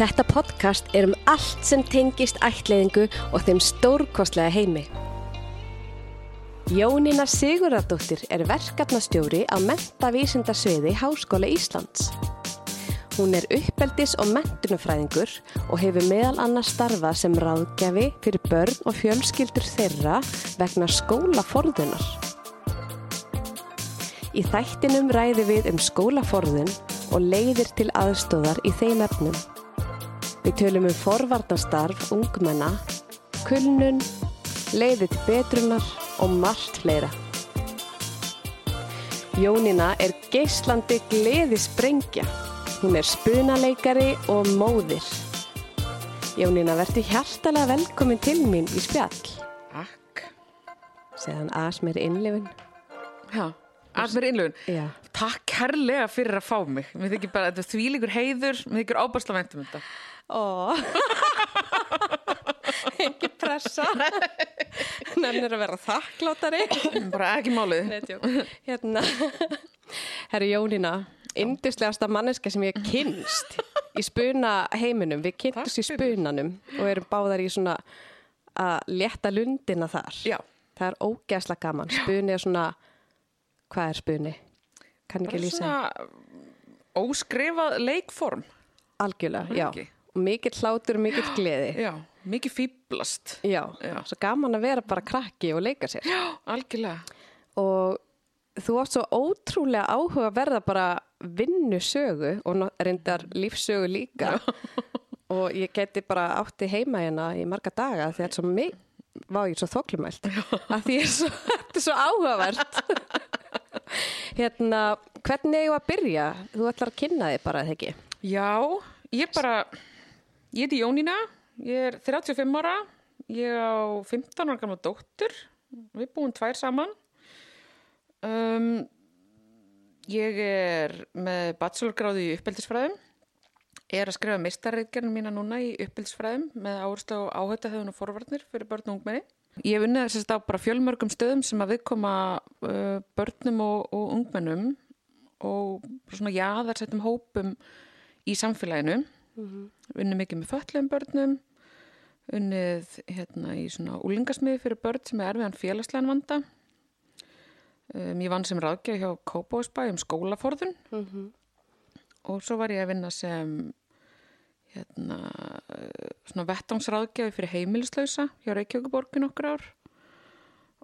Þetta podcast er um allt sem tengist ætliðingu og þeim stórkostlega heimi. Jónína Sigurðardóttir er verkefnastjóri á mentavísindarsviði Háskóla Íslands. Hún er uppeldis- og mentunafræðingur og hefur meðal annars starfað sem ráðgjafi fyrir börn og fjölskyldur þeirra vegna skólaforðunar. Í þættinum ræði við um skólaforðun og leiðir til aðstóðar í þeim efnum. Við tölum um forvarnastarf ungmenna, kulnun, leiði til betrunar og margt fleira. Jónína er geislandi gleði sprengja. Hún er spunaleikari og móðir. Jónína, verður hjartalega velkomin til mín í spjall. Takk. Segðan as mér innlifin. Já, að mér innlöfun. Já. Takk kærlega fyrir að fá mig. Mér þykir bara, þetta er þvílíkur heiður, mér þykir ábærsla væntum þetta. Ó, ekki pressa. Nefnir að vera þakklátari. Bara ekki málið. Hérna, herru Jónína, yndislegasta manneska sem ég kynst í spuna heiminum. Við kynntumst í spunanum og erum báðar í svona að létta lundina þar. Já. Það er ógeðslega gaman. Spuni er svona, hvað er spuni? Kann ekki lýsa. svona óskrifað leikform. Algjörlega, já. Mikill hlátur og mikill gleði. Já, mikið fýblast. Já, Já. svo gaman að vera bara krakki og leika sér. Já, algjörlega. Og þú átt svo ótrúlega áhuga að verða bara vinnusögu og reyndar lífsögu líka. og ég geti bara átti heima hérna í marga daga því að þetta er svo mig, vá ég er svo þoklumælt. að því er svo, þetta er svo áhugavert. hérna, hvernig eigum við að byrja? Þú ætlar að kynna þig bara, eða ekki? Já, ég bara, ég heiti Jónína, ég er 35 ára, ég á 15 ára gamla dóttur, við búum tvær saman. Um, ég er með bachelorgráði í uppeldisfræðum, er að skrifa meistarreitgerðin mína núna í uppeldisfræðum með áherslu á áhættahöfun og forvarnir fyrir börn og ungmenni. Ég hef unnið þess að bara fjölmörgum stöðum sem að viðkoma uh, börnum og, og ungmennum og svona jaðarsettum hópum í samfélaginu unnið mikið með fötluðum börnum unnið hérna í svona úlingasmiði fyrir börn sem er erfiðan félagslegan vanda. Um, ég vann sem ráðgjöf hjá Kópóisbæ um skólaforðun. Og svo var ég að vinna sem hérna svona vettangsráðgjöfi fyrir heimilislausa hjá Reykjavíkuborgin okkur ár.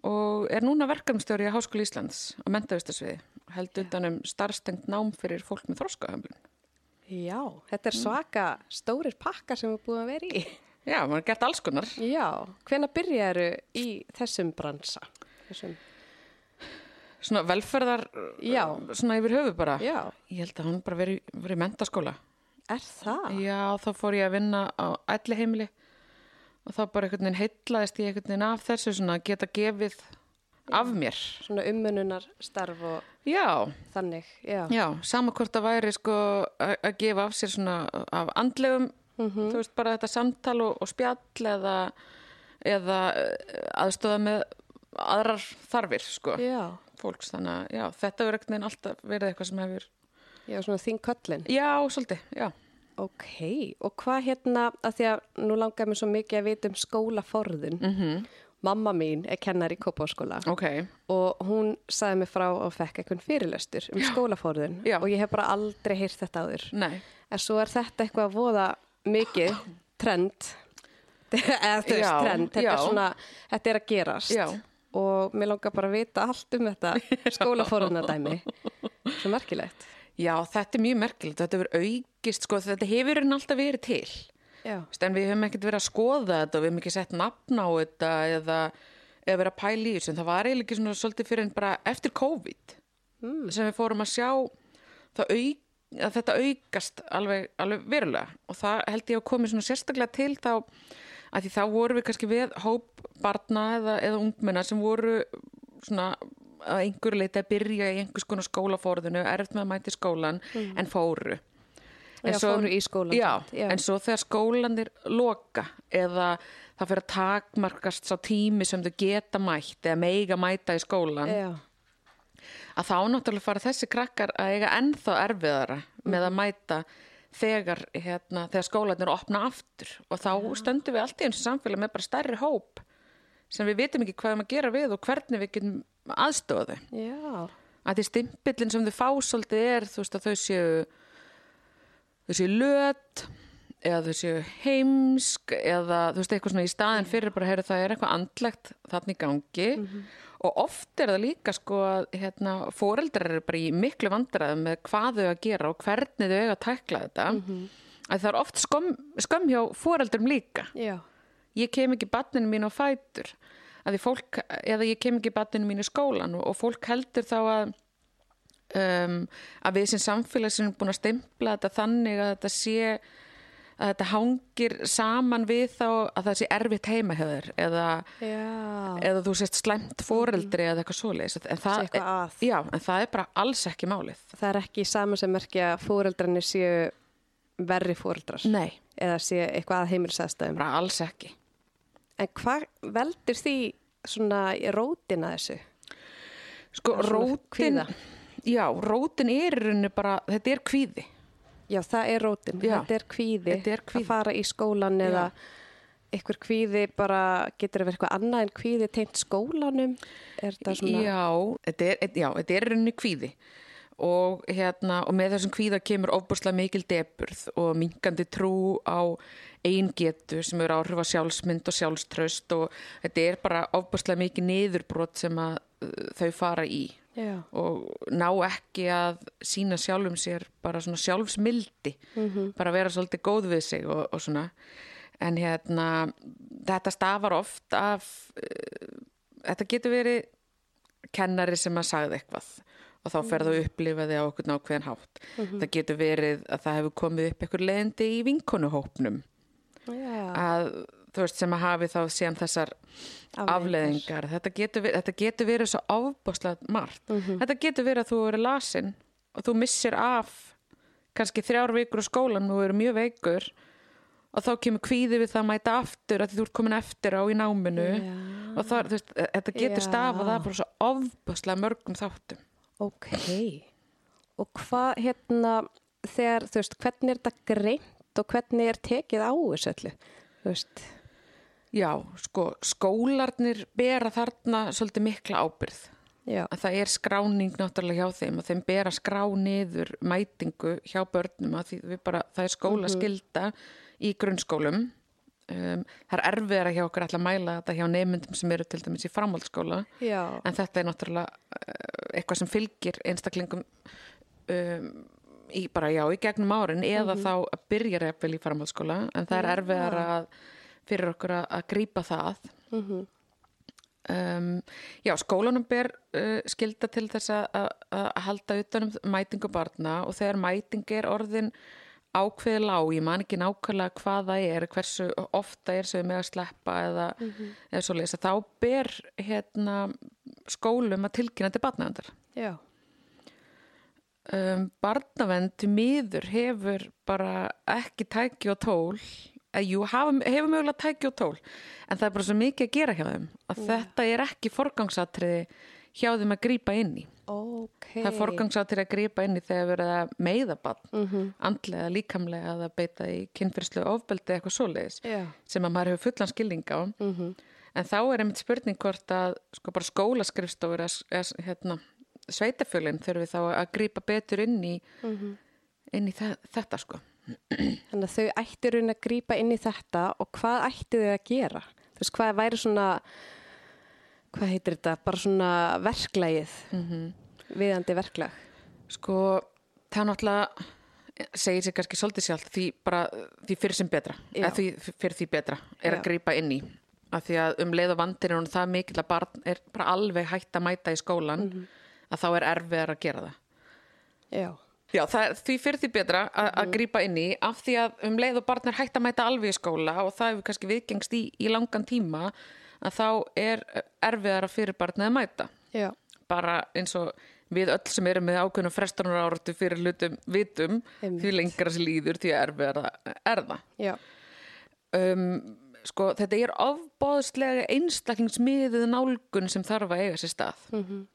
Og er núna verkefnstjóri í Háskóli Íslands á mentavistarsviði held utan um starfstengt nám fyrir fólk með þroskahömlun Já, þetta er svaka stórir pakkar sem við búum að vera í. Já, maður har gert alls konar. Já, hvenær byrjaru í þessum bransa? Þessum, Svona velferðar, Já. svona yfir höfu bara. já, Ég held að hann bara verið veri í mentaskóla. er það? Já, þá fór ég að vinna á ætli heimili og þá bara heitlaðist ég veginn af þessu svona geta gefið af mér. Svona ummununar starf og Já, þannig, já. já, sama hvort það væri sko að að gefa af sér svona af andlegum, Mhm. þú veist bara þetta samtal og, og spjall eða, eða eh, aðstöða með aðrar þarfir sko. Já, fólks þannig að já, þetta verður ekkert neginn alltaf verið eitthvað sem hefur já, svona þín köllin. já, svolítið, já Ok, og hvað hérna, að því að nú langar mér svo mikið að vita um skólaforðun. mm Mamma mín er kennar í Kópáskóla ok, og hún sagði mér frá og fekk eitthvað fyrirlestur um skólaforðun Já. og ég hef bara aldrei heyrt þetta áður. nei En svo er þetta eitthvað að voða mikið trend, eða þú veist trend, þetta er svona, þetta er að gerast. Já. Og mér langar bara að vita allt um þetta skólaforðunadæmi. Svo merkilegt. já, þetta er mjög merkilegt, þetta hefur aukist sko, þetta hefur en alltaf verið til en við höfum ekkert verið að skoða þetta og við höfum ekki sett nafn á þetta eða, eða verið að pæla í þessu. Það var eiginlega ekki svona svolítið fyrir en bara eftir COVID Mm. sem við fórum að sjá auk, að þetta aukast alveg, alveg verulega. Og það held ég að komi svona sérstaklega til þá að því þá voru við kannski við hóp barna eða, eða ungmenna sem voru svona að einhverju leiti að byrja í einhvers konar skólaforðinu, erft með að mæti skólan en fóru En Já, fóru í skólann Já, já. en svo þegar skólanir loka eða það fyrir að takmarkast sá tími sem þau geta mætt eða meiga mæta í skólan Já. að þá náttúrulega fara þessi krakkar að eiga ennþá erfiðara með að mæta þegar, hérna, þegar skólanir opna aftur. Og þá stöndum við allt í eins og samfélag með bara stærri hóp sem við vitum ekki hvað við erum að gera við og hvernig við getum aðstofa þau. Að því stimpillin sem þau fá svolítið er þú veist að þau séu þau séu löt eða þau séu heimsk eða þú veist eitthvað svona í staðin fyrir bara heyra það er eitthvað andlegt þannig gangi. Og oft er það líka sko að hérna, foreldrar eru bara í miklu vandræðum með hvað þau að gera og hvernig þau eiga að tækla þetta. Að það er oft skömm, hjá foreldrum líka. Já, ég kem ekki barninu mín á fætur. Að fólk, eða ég kem ekki barninu mín í skólan og, og fólk heldur þá að um, að við sem samfélag sem erum búin að stempla þetta þannig að þetta sé að þetta hangir saman við þá að það sé erfitt heima hjá þér eða, eða þú sést slæmt foreldri eða eitthvað svoleiðis. En en það er bara alls ekki málið. Það er ekki saman sem merkja að fóreldrarnir séu verri fóreldrar nei, eða séu eitthvað að heimilsæðstæðum. bara alls ekki. En hvað veldur því svona rótina þessu? sko rótin kvíða. Já, rótin er bara, þetta er kvíði Já, það er rótin. Já, Þetta er kvíði, þetta er kvíði. að fara í skólan eða eitthvað kvíði bara getur að vera eitthvað annað en kvíði tengt skólanum. Er þetta svona... Já, þetta er, já, þetta er í rauninni kvíði og, hérna, og með þessum kvíða kemur ofbúrslega mikil deburð og minkandi trú á eigin getu sem eru áhrif á sjálfsmynd og sjálfströst og þetta er bara ofbúrslega mikil niðurbrot sem að uh, þau fara í. Já, og ná ekki að sína sjálfum sér bara svona sjálfsmildi bara vera svolítið góð við sig og, og svona. En hérna þetta stafar oft af uh, þetta getur verið kennari sem að sagði eitthvað og þá ferðu að upplifa þig á okkur nákvæðan hátt. Það getur verið að það hefur komið upp eitthvað leiðindi í vinkonuhópnum. Já, að þú veist sem að hafi þá síðan þessar Afleiðingar. afleðingar þetta getur, þetta getur verið svo ábúslega margt. Þetta getur verið að þú eru lasin og þú missir af kannski þrjár vikur á skólan og eru mjög veikur og þá kemur kvíði við það að mæta aftur að þú ert komin eftir á í náminu. Já. og það, þú veist, þetta getur Já. stafað af bara svo ofbúslega mörgum þáttum ok. Og hvað hérna, þegar, þú veist, hvernig er þetta greint og hvernig er tekið á þessu öllu? Þú veist, Já, sko, skólarnir bera þarna svolítið mikla ábyrð já, að það er skráning náttúrulega hjá þeim og þeim ber að skrá niður mætingu hjá börnum að því við bara, það er skólaskylda í grunnskólum um, það er erfiðara hjá okkur alltaf að mæla þetta hjá nefndum sem eru til dæmis í framhaldsskóla. Já, en þetta er náttúrulega uh, eitthvað sem fylgir einstaklingum um, í bara já, í gegnum árin eða þá að byrja reyfvel í framhaldsskóla. En það er erfiðara að, fyrir okkur að, að grípa það. Um, já, skólanum ber uh, skilda til þess að, að, að halda utanum mætingu barna og þegar mæting er orðin ákveði lág, ég man ekki nákvæmlega hvað það er, hversu ofta er sem við með að sleppa eða, eða svo leysa, þá ber hérna skólum að tilkynna til barnaðandar já, um, barnavend miður hefur bara ekki tæki og tól eða jú, hefur mögulega tæki og tól en það er bara svo mikið að gera hjá þeim að þetta er ekki forgangsatriði hjá þeim að grípa inn í ok. það er forgangsatriði að grípa inn í þegar verið að meiða barn Mhm. andlega, líkamlega að beita í kynfyrslu ofbeldi eitthvað svoleiðis Já, sem að maður hefur fullan skilning á mhm, en þá er einmitt spurning hvort að sko bara skólaskrifstofur hérna, sveitafjölinn þurfum við þá að grípa betur inn í, mhm. inn í þe- þetta sko. Þannig að þau ættu raun að grípa inn í þetta og hvað ættu þau að gera? Þú veist, hvað væri svona, hvað heitir þetta, bara svona verklægið, Mhm. viðandi verklag? Sko, það náttúrulega segir sér kannski svolítið sjálft því bara því fyrir sem betra eða því fyrir því betra er Já. að grípa inn í af því að um leið og vandir er hún það mikill að barn er bara alveg hægt að mæta í skólan Mhm. að þá er erfiðar að gera það Já, Já, er því fyrir því betra að að grípa inn í af því að um leið og barn er hægt að mæta alveg í skóla og það hefur kannski viðgengst í, í langan tíma að þá er erfiðara fyrir barnið að mæta. Já, bara eins og við öll sem erum með ákveðnum frestunar áratu fyrir hlutum vitum Einmitt. því lengra sem líður því erfiðara er það. Já, um, sko þetta er ofbóðslega einstaklingsmiðið nálgun sem þarf að eiga sér stað. Mhm,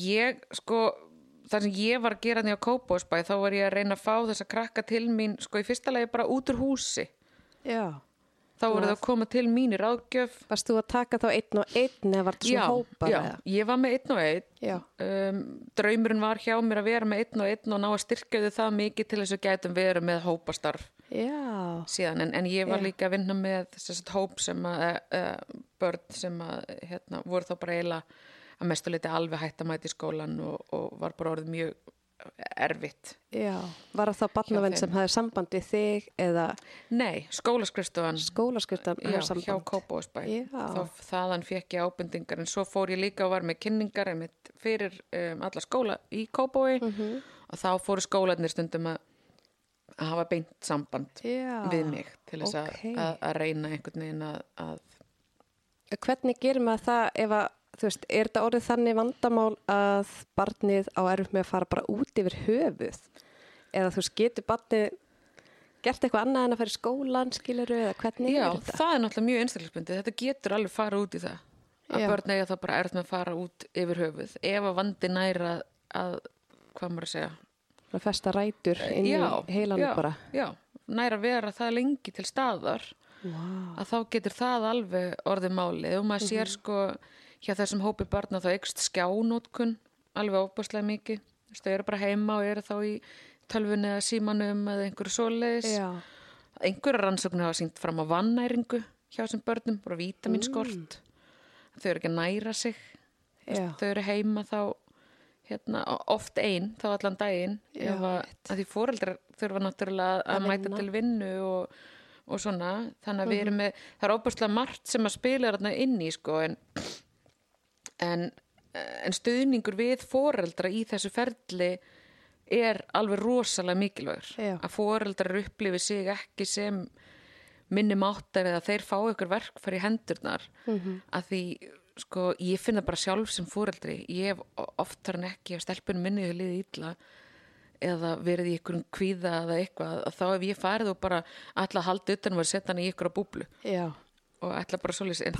ég sko það sem ég var að gera því á Kópásbæ þá var ég að reyna að fá þessa krakka til mín sko í fyrsta lagi bara út úr húsi. Já. Þá voru það að koma til mín í ráðgjöf Varst þú að taka þá einn og einn eða var þetta já, svona hópar? já, eða? ég var með einn og einn Já. um, draumurinn var hjá mér að vera með einn og einn og ná að styrkja þau það mikið til þess að gætum vera með hópastarf Já. síðan en, en ég var Já. líka að vinna með þess að hóp sem að uh, uh, börn sem að hérna, voru þá bara eiginlega að mestu leiti alveg hætt að mæta í skólan og, og var bara orðið mjög erfitt Já. Var það barnavenn sem hafði samband við þig eða Nei, skólaskrifstofan skólaskriftan já, hjá Kópavósbæ Já. þá þaðan fekk ég ábendingar en svo fór ég líka og var með kynningar fyrir um, alla skóla í Kópavói Mhm. og þá fóru skólanir stundum að að hafa beint samband Já. við mig til þess að- ókei. að, að reyna einhvern veginn að, að Hvernig gerir maður það ef að, þú veist, er þetta orðið þannig vandamál að barnið á erfitt með að fara bara út yfir höfuð? Eða þú veist, getur barnið gert eitthvað annað en að fara í skólan, skilur eða hvernig Já, er þetta? það er náttúrulega mjög einstaklisbundið. Þetta getur alveg fara út í það. Að Já. börn eiga það bara erð með að fara út yfir höfuð. Ef að vandi næra að, hvað maður að segja? Að festa rætur inn í heilanum já, bara. Já, næra að vera það lengi til staðar Wow. að þá getur það alveg orðið málið og maður Mhm. sér sko hjá þessum hópi barna þá ykst skjánótkun alveg óbúslega mikið. Þú veist, Þau eru bara heima og eru þá í tölvunni eða símanum eða einhverju svoleiðis. Já. einhverja rannsóknir hafa syngt fram á vannæringu hjá þessum börnum, bara vítaminskort þau eru ekki að næra sig Já. þau eru heima þá hérna, oft einn, þá allan daginn Já, að, að því fóreldrar þurfa náttúrulega að, Að mæta til vinnu og, og svona, þannig að við Mhm. erum með það er óbúrslega margt sem að spila þarna inn í sko en en, en stuðningur við foreldra í þessu ferli er alveg rosalega mikilvægur Já. að foreldrar upplifi sig ekki sem minni máttar eða þeir fá ykkur verkfæri í hendurnar Mhm. að því sko ég finna bara sjálf sem foreldri ég hef oftar en ekki að stelpunum minni hefur liðið illa eða verið í ykkur kvíða eða eitthvað að þá ef ég farið og bara ætla að halda utan og setja hann í ykkur á búblu Já. Og ætla bara svolítið en,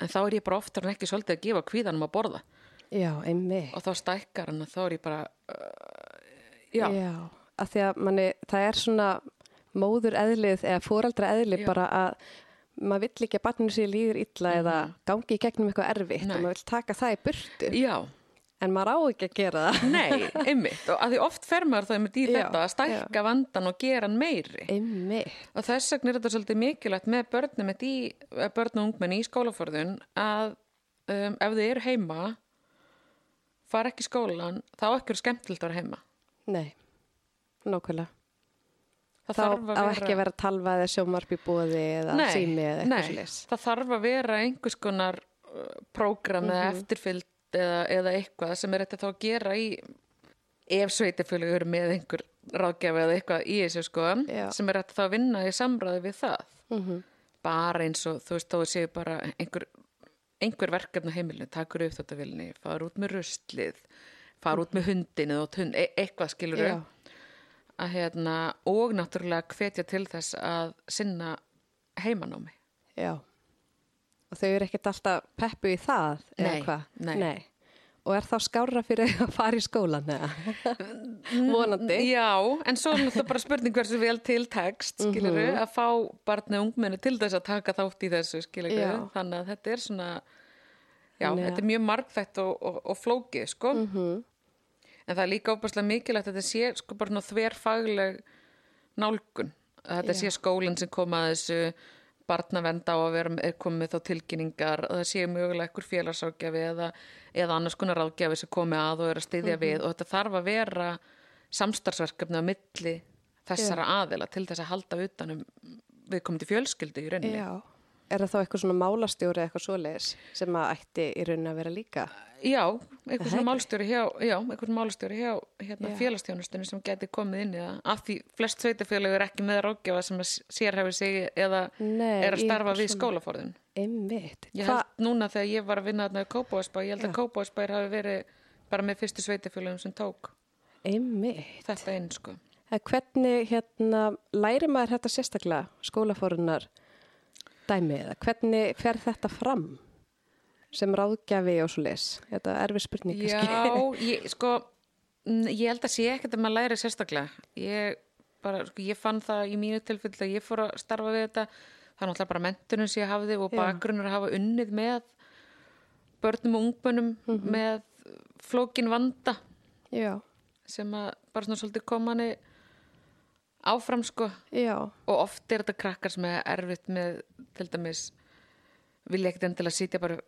en þá er ég bara oftar en ekki svolítið að gefa kvíðanum að borða Já, og þá stækkar hann og þá er ég bara uh, já, Já, að því að manni, það er svona móður eðlið eða fóreldra eðlið Já. bara að maður vill ekki að barninu sér líður illa eða gangi í gegnum eitthvað erfitt Mhm. Nei. og maður vill taka það í burtu já en maður á ekki að gera það. Nei, einmitt, og að því oft fer maður þá einmitt í Já, þetta að stækka vandan og gera hann meiri. Einmitt. Og þess vegna er þetta svolítið mikilvægt með börnum í, eh, börn og ungmenni í skólaförðun að um, ef þið eru heima, fara ekki skólan, þá ekki skemmtilegt að vera heima. Nei, nákvæmlega. Það Þá þarf á ekki að vera talva eða sjómarp í bóði eða nei, sími eða eitthvað nei, slis. það þarf að vera einhvers konar uh, prógram eða Mhm. eftirfylgd eða, eða eitthvað sem er þetta þá að gera í ef sveitifjölu eru með einhver ráðgjafi eða eitthvað í þessu sko Já. sem er þetta þá að vinna í samræði við það. Mm bara eins og þú veist þá séu bara einhver, einhver verkefni á heimilinu takur upp þetta vilni, fara út með rustlið fara út með hundin eða hund, e eitthvað skilur að hérna og náttúrulega hvetja til þess að sinna heimanámi. Já. Og þau eru ekkert alltaf peppu í það eða Nei, hvað? nei. Og er þá skárra fyrir að fara í skólan eða? Vonandi. Já, en svo er náttúrulega bara spurning hversu vel til tekst, skilur Mhm. að fá barni og ungmenni til þess að taka þátt í þessu, skilur Já. þannig að þetta er svona já, að- þetta er mjög margþætt og, og, og flókið, sko Mhm. en það er líka óbærslega mikilvægt að þetta sé sko bara þverfagleg nálgun, að þetta Já. sé skólinn sem kom að þessu barnavend á að vera er komið þá tilkynningar að það sé mögulega ekkur félagságjafi eða, eða annars konar ráðgjafi sem komi að og er að styðja Mhm. við og þetta þarf að vera samstarfsverkefni á milli þessara aðila til þess að halda utanum við komum til fjölskyldu í rauninni Já. Er það þá eitthvað svona málastjóri eða eitthvað svoleiðis sem að ætti í rauninni að vera líka? Já, eitthvað svona málstjóri hjá, já, eitthvað málstjóri hjá hérna, félagstjónustunni sem geti komið inn í það af því flest sveitafélög er ekki með ráðgjafa sem sérhefur sig eða Nei, er að starfa við skólaforðin. Einmitt. Ég Hva- held núna þegar ég var að vinna þarna í Kópavásbæ, ég held Já. að Kópavásbær hafi verið bara með fyrstu sveitafélögum sem tók Einmitt. þetta inn, sko. En hvernig hérna, læri maður þetta sérstaklega skólaforunar dæmi eða hvernig fer þetta fram sem ráðgjafi og svo les? Þetta er erfið spurning Já, ég, sko, Mm, Ég held að sé ekkert að maður læri sérstaklega. Ég, bara, sko, ég fann það í mínu tilfelli að ég fór að starfa við þetta. Það er náttúrulega bara mentunum sem ég hafði og bakgrunnur að hafa unnið með börnum og ungbönnum með flókin vanda Já, sem að bara svona svolítið koma henni áfram sko. Já, og oft er þetta krakkar sem er erfitt með til dæmis vilja ekkert endilega sitja bara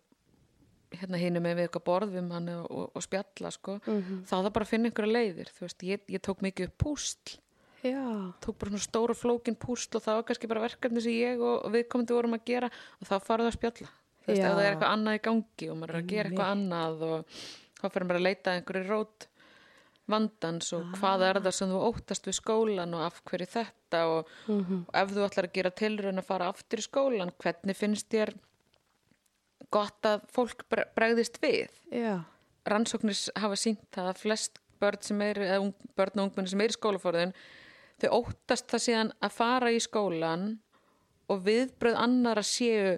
hérna hinu með við eitthvað borð við manni og, og, og spjalla sko. Þá er það bara að finna einhverja leiðir veist, ég, ég tók mikið upp púsl. Já, tók bara svona stóru flókin púsl og það var kannski bara verkefni sem ég og, og viðkomandi vorum að gera og þá farið að spjalla. Þú veist, ef það er eitthvað annað í gangi og maður er að gera eitthvað annað og þá fyrir maður að leita einhverju rót vandans og hvað er það sem þú óttast við skólan og af hverju þetta og, og ef þú ætlar að gera tilraun að fara aftur í skólan, hvernig finnst þér gott að fólk bre- bregðist við? Já, rannsóknir hafa sínt að flest börn sem er, eða ung, börn og ungmenni sem er í skólaforðin, þau óttast það síðan að fara í skólan og viðbröð annara séu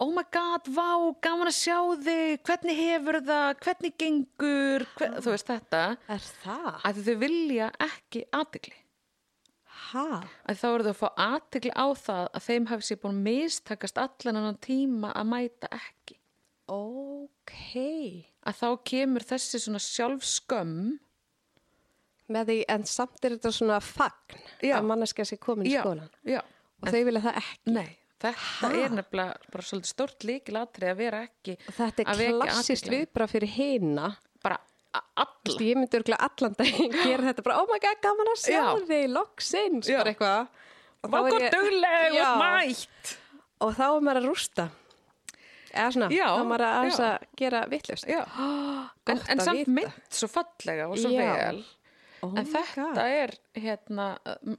oh my god, vá, gaman að sjá þig. Hvernig hefur það, hvernig gengur, hver, þú veist þetta. Er það? að þau vilja ekki aðtegli Ha? að þá eru þau að fá aðtegli á það að þeim hafi sér búin mistakast allan annan tíma að mæta ekki. Ok, að þá kemur þessi svona sjálfskömm. Með því, en samt er þetta svona fagn Já. að manneskja sé komin í skólan já, og þau vilja það ekki. Nei, þetta er nefnilega bara svolítið stort líkilatri að vera ekki þetta er klassist viðbra fyrir hina. bara alla Ég myndi örgulega allan daginn gera þetta bara, oh my god, gaman að sjá Já. þig, loksins, bara eitthvað. Dugleg Já. og mætt Og þá er maður að rústa. Eða svona, Já, þá er maður að, að gera vittlust. Já, en, en samt vita. mynd svo fallega og svo Já. vel Oh En þetta God. er, hérna,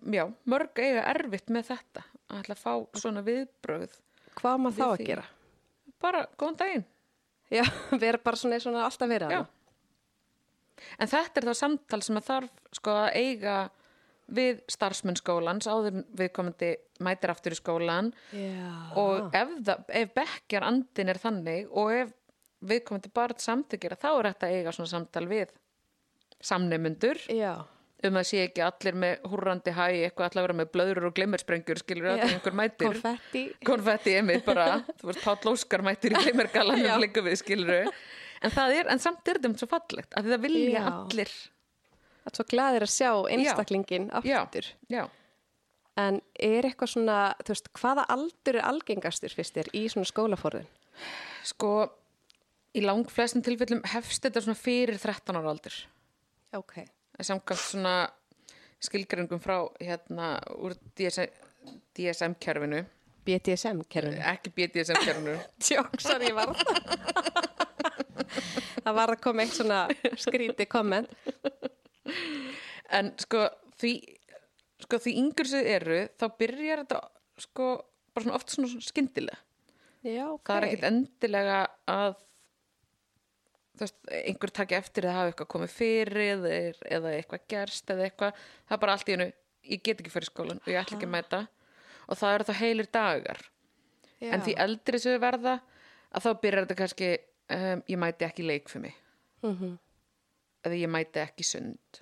já, mörg eiga erfitt með þetta að ætla að fá svona viðbröð Hvað maður þá Við að því. gera? bara, góðan daginn Já, vera bara svona hann alltaf verið. Já. En þetta er þá samtal sem að þarf sko að eiga við starfsmenn skólans áður en viðkomandi mætir aftur í skólan Já. og ef, ef bekkjar andin er þannig og ef viðkomandi bara samtökir þá er þetta eiga svona samtal við samneymundur Já. Um að sé ekki allir með húrrandi hæ eitthvað allir að vera með blöður og glimmersprengjur skilur Já. að einhver mætir Konfetti. konfetti einmitt bara þú veist Páll Óskar mætir í Já. glimmergalanum líka við skilur en það er, en samt er þetta svo fallegt að það vilja Já. allir Það er svo gladir að sjá einstaklingin já, aftur. já, En er eitthvað svona, þú veist, hvaða aldur er algengastur fyrst þér í svona skólaforðin? sko í lang flestum tilfellum hefst þetta svona fyrir 13 ára aldur Ok. Samkvæmt svona skilgreingum frá hérna úr DSM-kerfinu BDSM-kerfinu. ekki BDSM-kerfinu Tjóksar, ég var það. var að koma eitt svona skríti komment. en sko því sko því yngur sem þið eru þá byrjar þetta sko bara svona oft svona skyndilega Já, ok. það er ekkit endilega að veist, einhver taki eftir að hafa eitthvað komið fyrir eða, eða eitthvað gerst eða eitthvað, það er bara allt í hennu ég get ekki fyrir skólan og ég ætla ekki að mæta. Og það eru þá heilir dagar. Já. en því eldri sem þau verða að þá byrjar þetta kannski um, ég mæti ekki leik fyrir mig. Mhm. eða ég mæti ekki sund.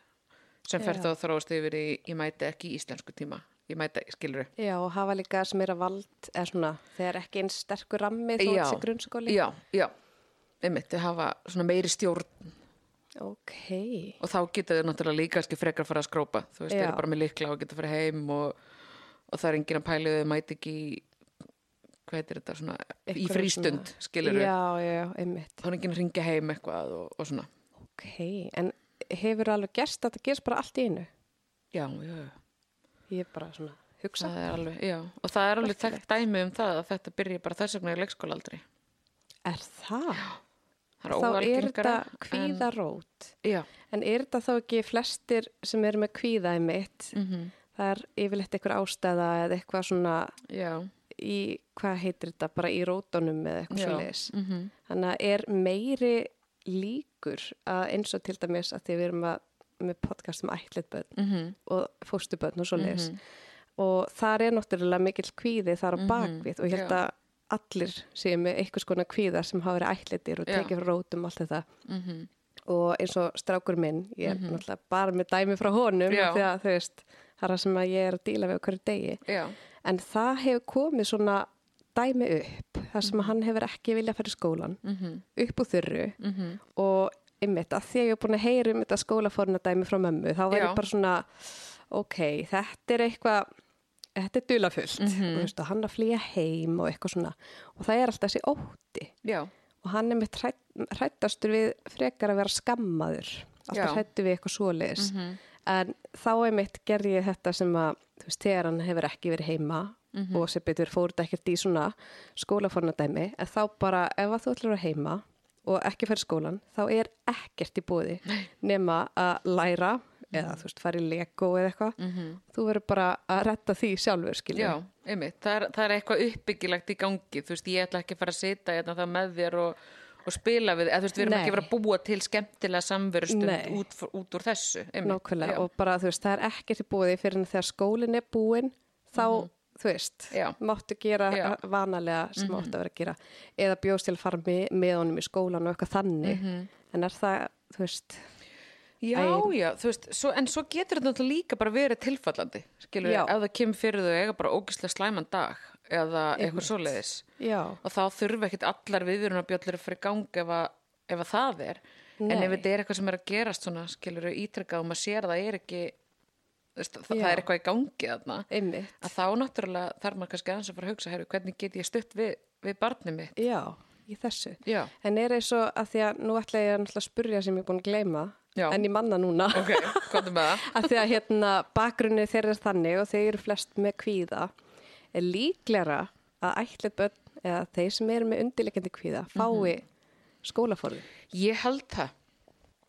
Sem fer þá að þróast yfir í ég mæti ekki íslensku tíma. Ég mæti, skilur Já, og hafa líka sem er að vald, eða svona, þegar ekki eins sterkur rammi þó þessi grunnskóli. já, já, einmitt, þau hafa svona meiri stjórn Ok. og þá geta þau náttúrulega líka kannski frekar að fara að skrópa þú veist, þau Já. eru bara með likla og geta að fara heim og, og það er enginn að pæli þau mæti ekki í- hvað heitir þetta svona í Einhverjum frístund, skilur þau Já, já, já, einmitt. þá er enginn að ringja heim eitthvað og, og svona Ok, en hefur alveg gerst að það gerst bara allt í einu? já, já, já Ég er bara svona hugsa. Það alveg, já, og það er alveg dæmi um það að þetta byrja bara þess vegna í leikskólaaldri. Er það? Það er Þá er þetta kvíðarót. En, En er þetta þá ekki flestir sem eru með kvíða í mitt? mm Það er yfirleitt eitthvað ástæða eða eitthvað svona já, í, hvað heitir þetta, bara í rótunum eða eitthvað já. svo leiðis. mhm, Þannig að er meiri líkur að eins og til dæmis að því við erum að, með podcast um ætlitbönn mhm, og fóstubönn og svo leiðis. mhm. Og þar er náttúrulega mikill kvíði þar á Mhm, bakvið og ég held að allir séu með eitthvað skona kvíða sem hafa verið ætlitir og tekið frá rótum allt þetta. mhm. og eins og strákur minn, ég er náttúrulega bara með dæmi frá honum því að þú veist, það er það sem ég er að díla við hverju degi Já, en það hefur komið svona dæmi upp þar sem að hann hefur ekki viljað fyrir skólan Mhm. upp úr þurru Mhm. og ymmit að því að ég er búin að heyra um þetta skólaforna dæmi frá mömmu þá var Já. ég bara svona ok, þetta er eitthvað þetta er dulafullt Mhm. og þú veist, og hann að flýja heim og eitthvað svona. Og það er alltaf þessi ótti. Já, og hann er mitt hrættastur við frekar að vera skammaður. Alltaf hrættu við eitthvað svoleiðis. Mhm. en þá er mitt gerði ég þetta sem að þú veist, þegar hann hefur ekki verið heima Mhm. og sem betur fór þetta ekkert í svona skólafornadæmi en þá bara ef að þú ætlar að heima og ekki fyrir skólan þá er ekkert í búði nema að læra eða þú veist fara í lego eða eitthvað Mhm. þú verður bara að retta því sjálfur skilur já, einmitt. Það er, það er eitthvað uppbyggilegt í gangi. Þú veist, ég ætla ekki að fara að sita hérna það með þér og, og spila við, eða þú veist, við erum Nei. ekki að vera að búa til skemmtilega samverustund Nei. út, út úr þessu. Nákvæmlega Já. og bara þú veist það er ekkert í búði fyrir þegar skólinn er búinn þá þú veist. Já. máttu gera Já. Vanalega sem máttu að vera að gera eða bjóðst til að fara með, honum í skólan og eitthvað þannig Mhm. en er það, þú veist Já, Æ. já, þú veist, svo, en svo getur þetta náttúrulega líka bara verið tilfallandi, skilur Já. ef það kemur fyrir þau eiga bara ógislega slæman dag eða eitthvað svoleiðis. Já, og þá þurfa ekkit allar viðvörunarbjöllur að fyrir gang ef að, ef að það er. En Nei. ef þetta er eitthvað sem er að gerast svona, skilur ítrekkað og maður sér að það er ekki það, það er eitthvað í gangi þarna einmitt. að þá náttúrulega þarf maður kannski aðeins að fara að hugsa herru, hvernig get ég stutt við, við barnið mitt? Já, í þessu. Já, en er eins og að því að nú ætla ég að spurja sem ég er búin að gleyma Já. en ég manna núna. Ok, komdu með það. Að því að hérna bakgrunni þeirra er þannig og þeir eru flest með kvíða er líklega að ætlit börn eða þeir sem eru með undirleikandi kvíða fái skólaforði Ég held það.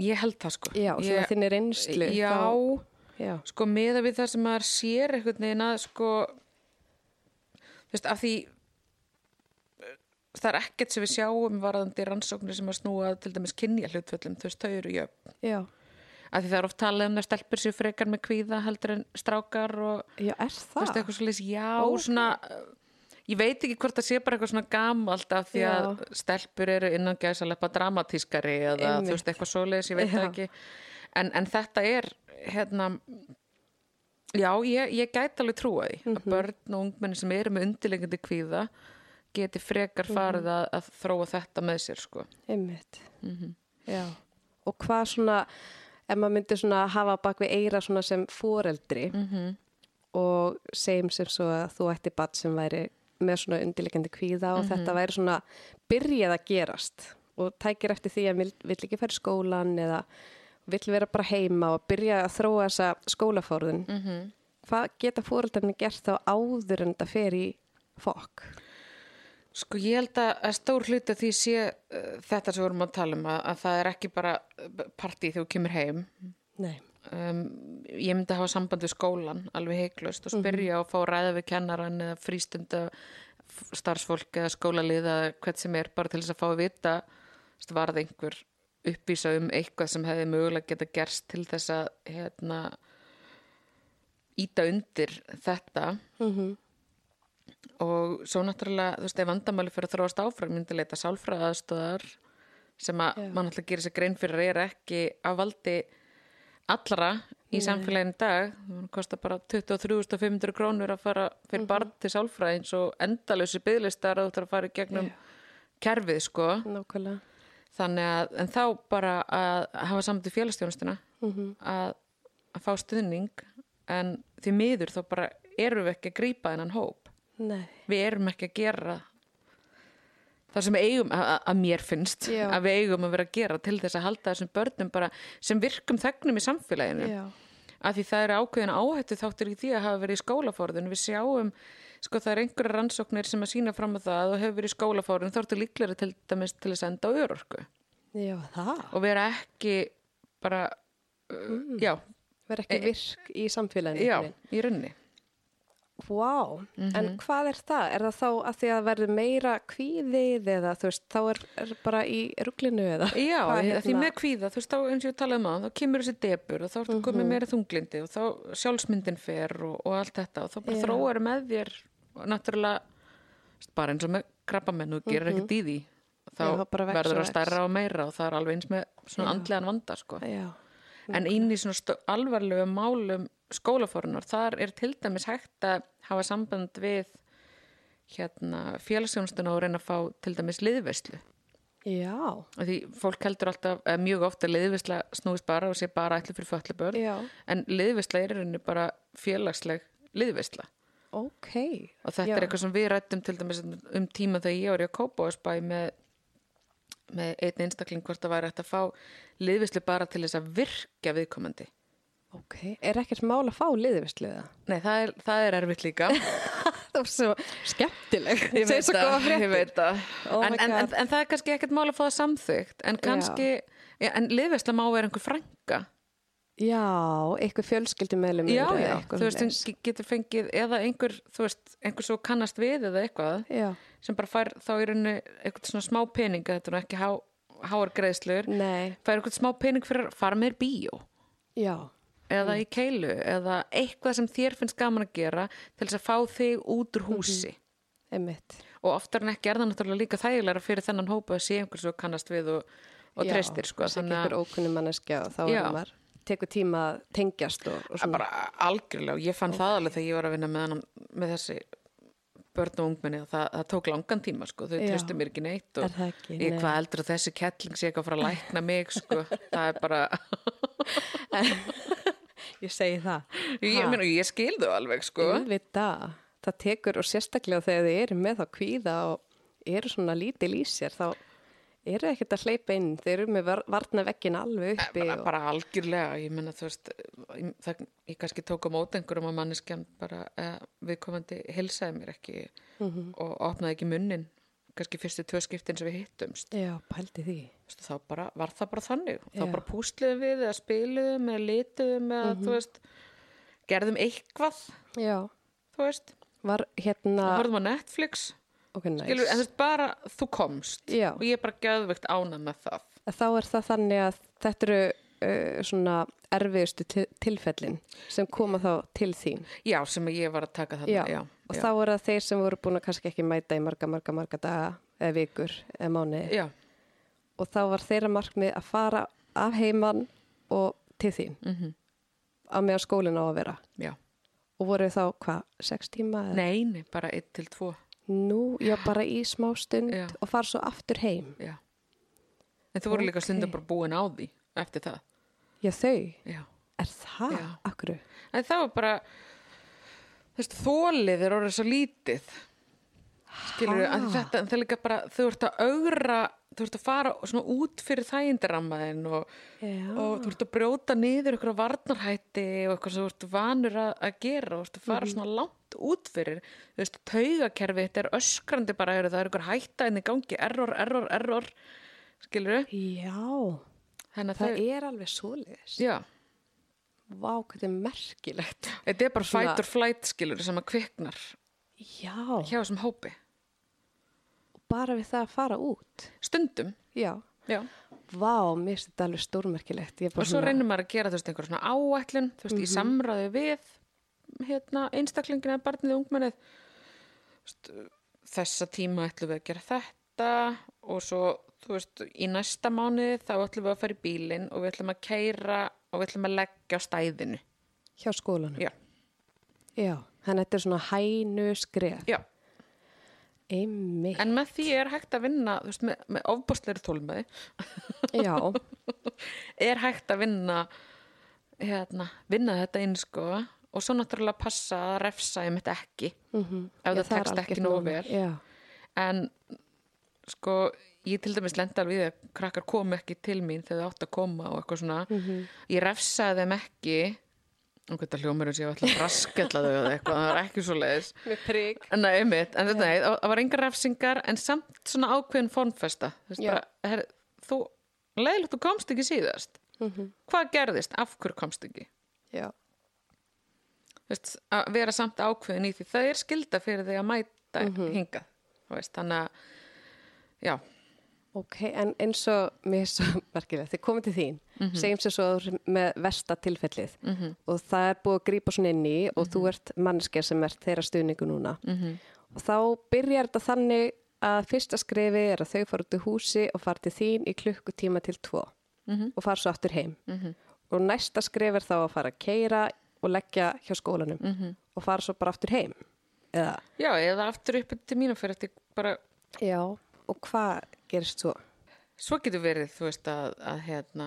Ég held það sko. Já, ég, þinni reynslu Já, þá, já, sko meða við það sem maður sér einhvern veginn að sko þú veist, af því það er ekkert sem við sjáum varðandi rannsóknir sem að snúa að til dæmis kynja hlutföllum, þú veist, þau eru jöfn já, af því það er oft talað um það stelpur sér frekar með kvíða heldur en strákar og já, er veist, það? eitthvað svo já, Ókei. svona ég veit ekki hvort það sé bara eitthvað svona gamalt af því að Já. stelpur eru innan gæsa leppa dramatískari eða Einmitt. þú veist, eitthvað svoleiðis, ég veit það ekki en, en þetta er hérna já, ég, ég gæti alveg trúa því Mhm. að börn og ungmenni sem eru með undirleikandi kvíða geti frekar Mhm. farið að, að þróa þetta með sér sko. einmitt Mhm. já, og hvað svona ef maður myndi svona hafa bak við eira svona sem foreldri Mhm. og segjum sem svo að þú ætti bat sem væri með svona undirleikandi kvíða og þetta væri svona byrjað að gerast og tækir eftir því að vill, vill ekki færi skólan eða vill vera bara heima og byrja að þróa þessa skólafórðun Mhm. hvað geta fóreldarnir gert þá áður en þetta fer í fokk Sko ég held að, að stór hluti af því sé uh, þetta sem við vorum að tala um að, að það er ekki bara partí þegar þú kemur heim. Nei, um, ég myndi hafa samband við skólan alveg heiklust og spyrja og fá ræða við kennaran eða frístunda starfsfólk eða skólalið eða hvert sem er bara til þess að fá að vita var það einhver uppvísa um eitthvað sem hefði mögulega geta gerst til þess að hérna íta undir þetta. Mm og svo náttúrulega, þú veist, ef vandamáli fyrir að þróast áfram, myndi leita sálfræðaðstöðar sem að mann alltaf gerir sér grein fyrir að er ekki af valdi allra í samfélaginu í dag. Það kostar bara 23.500 krónur að fara fyrir barn til sálfræðins og endalösi bygglistar að þú þarf að fara í gegnum kerfið, sko. Nákvæmlega. Þannig að, en þá bara að hafa saman til félagstjónustuna Mhm. að, að fá stuðning en því miður þá bara erum við ekki að grípa þennan hóp Nei, við erum ekki að gera það sem eigum að, að- mér finnst Já. að við eigum að vera að gera til þess að halda þessum börnum bara sem virkum þegnum í samfélaginu. Já, af því það eru ákveðin áhættu þáttur í því að hafa verið í skólafórðun við sjáum, sko það er einhverja rannsóknir sem að sína fram á það að þú hefur verið í skólafórðun þá ertu líklega til dæmis til að senda á örorku. Já, og vera ekki bara uh, já, verður ekki virk í samfélaginu já, einhvern veginn. Í runni Vá, en Mhm. hvað er það? Er það þá að því að verður meira kvíðið eða þú veist, þá er, er bara í ruglinu eða? Já, Hvað því, hérna- með kvíða, þú veist, þá, eins og ég talaði um á, þá kemur þessi debur og þá ertu komið Mhm. meira þunglindi og þá sjálfsmyndin fer og, og allt þetta og þá bara Já. þróar með þér og náttúrulega, bara eins og með krabbamenn og gerir Mhm. ekkert í því, þá Já, verður það stærra og meira og það er alveg eins með svona Já. andlegan vanda sko. Já, en inn í svona alvarlegu málum skólaforunar, þar er til dæmis hægt að hafa samband við hérna félagsjónstuna og reyna að fá til dæmis liðveislu. Já, og því fólk heldur alltaf eða mjög ofta að liðveisla snúist bara og sé bara ætli fyrir föllibörn já, en liðveisla er rauninni bara félagsleg liðveisla. Ok. og þetta Já. er eitthvað sem við rættum til dæmis um tíma þegar ég var í að kópa með, með einn einstakling hvort það væri hægt að fá liðvislu bara til þess að virka viðkomandi Ok, er ekkert mál að fá liðvisliða? Nei, það er, það er erfitt líka. Það var svo skemmtileg. Ég veit það, ég veit það. Oh en, en, en, en það er kannski ekkert mál að fá það samþygt en kannski, já, en liðvisla má vera einhver frænka. Já, eitthvað fjölskyldumælum. Já, já, þú veist, hún getur fengið eða einhver, þú veist, einhver svo kannast við eða eitthvað Já, sem bara fær þá í rauninni eitthvað svona smá peninga, þetta er nú ekki há, háar greiðslur, nei, fær eitthvað smá pening fyrir að fara með bíó. Já, eða í keilu eða eitthvað sem þér finnst gaman að gera til þess að fá þig út úr húsi einmitt. og oftar en ekki er það náttúrulega líka þægilega fyrir þennan hópa að sé einhver svo kannast við og, og treystir sko, það sé ekki einhver ókunni manneskja og þá Já. er maður tekur tíma að tengjast og, og að svona. bara algjörlega og ég fann það alveg þegar ég var að vinna með, hann, með þessi börn og ungmenni og það, það tók langan tíma sko, þau Já. treystu mér ekki neitt og Er það ekki? ég hvað heldur að þessi kettling sé eitthvað að fara að lækna mig sko, það er bara Ég segi það. ég, meina, ég skil þau alveg sko Auðvitað. Það tekur og sérstaklega þegar þið eru með þá kvíða og eru svona lítil í sér þá eru ekkert að hleypa inn. Þeir eru með var- varna vekkin alveg uppi. bara, og, bara algjörlega, ég menna þú veist ég, það, ég kannski tók á mót einhverjum að manneskjan bara eh, viðkomandi hilsaði mér ekki Mhm. og opnaði ekki munnin kannski fyrstu tvö skiptin sem við hittumst Já, pældi því. Þá bara, var það bara þannig þá Já. bara púsliðum við eða spiluðum eða lituðum eða Mhm. þú veist gerðum eitthvað Já, þú veist, var hérna... horfðum á Netflix Ok, næs. skilur, en þú veist bara þú komst Já. og ég er bara gæðvegt ánað með það Þá er það þannig að þetta eru uh, svona erfiðustu til, tilfellin sem koma þá til þín. já, sem ég var að taka þarna Já, já, og já. þá er það þeir sem voru búin að kannski ekki mæta í marga, marga, marga daga eða vikur eða mánu já, og þá var þeirra markmið að fara af heiman og til þín mhm, á meðan skólinn á að vera já og voru þá hvað, sex tíma? eða- Nei, nei, bara einn til tvo Nú, já, bara í smá stund Já. og fara svo aftur heim. já. En þú voru líka Ok. stundum bara búin á því eftir það Já, þau, Já. er það? Akkur? En það var bara þólið er orðið svo lítið. Skilur við þetta, en það er líka bara þú ert að augra, þú ert að fara svona út fyrir þægindarammaðin og, og þú ert að brjóta niður ykkur varnarhætti og eitthvað sem þú ert vanur að, að gera og þú ert að fara svona langt út fyrir. Þú veist, taugakerfi, þetta er öskrandi bara, það er ykkur hætta en í gangi error, error, error. Skilur Já, þannig að það þau er alveg svoleiðis. já, Vá, hvað þetta er merkilegt. þetta er bara Svona- fight or flight skilur sem að kviknar Já, hjá þessum hópi bara við það að fara út. stundum, Já. já Vá, mér finnst þetta alveg stórmerkilegt. Er og svo reynir maður að gera þú veist einhver svona áætlun þú veist í samræði við hérna einstaklingina barnið og ungmennið þessa tíma ætlum við að gera þetta og svo þú veist í næsta mánuði þá ætlum við að fara í bílinn og við ætlum að keira og við ætlum að leggja á stæðinu. Hjá skólanum. já, Já, þannig að þetta er svona hænu skref. já, Einmitt. en með því er hægt að vinna veist með, með ofbústleiri tólmaði Já, er hægt að vinna hérna, vinna þetta inn sko. Og svo náttúrulega passa að refsa ég mitt ekki. Mm ef það tekst ekki nógu vel. Já, en sko ég til dæmis lenda alveg í því að krakkar komu ekki til mín þegar þau átt að koma og eitthvað svona. Mhm. ég refsaði þeim ekki. Og þetta hljómar eins og ég ætla að raskella þau eða eitthvað, það var ekki svo leiðis með prigg. Nei, einmitt, en þetta, nei, það var engar refsingar en samt svona ákveðin formfesta. Þú leiðilegt, þú komst ekki síðast. Mm hvað gerðist, af hverju komst ekki? Já, veist, að vera samt ákveðin í því það er skilda fyrir því að mæta Mhm. hingað þú veist, þannig að já, ok, en eins og mér er svo merkilegt, þið komið til þín, segjum sér svo með versta tilfellið mhm, og það er búið að grípa svona inn í og þú ert manneskja sem ert þeirra stuðningu núna mhm og þá byrjar þetta þannig að fyrsta skrefi er að þau fara út í húsi og fara til þín í klukkutíma til tvo Mhm. og fara svo aftur heim. Mhm. Og næsta skref er þá að fara að keira og leggja hjá skólanum og fara svo bara aftur heim. Eða, Já, eða aftur upp til mínu fyrir eftir bara, já, og hvað gerist svo? svo getur verið, þú veist, að, að hérna,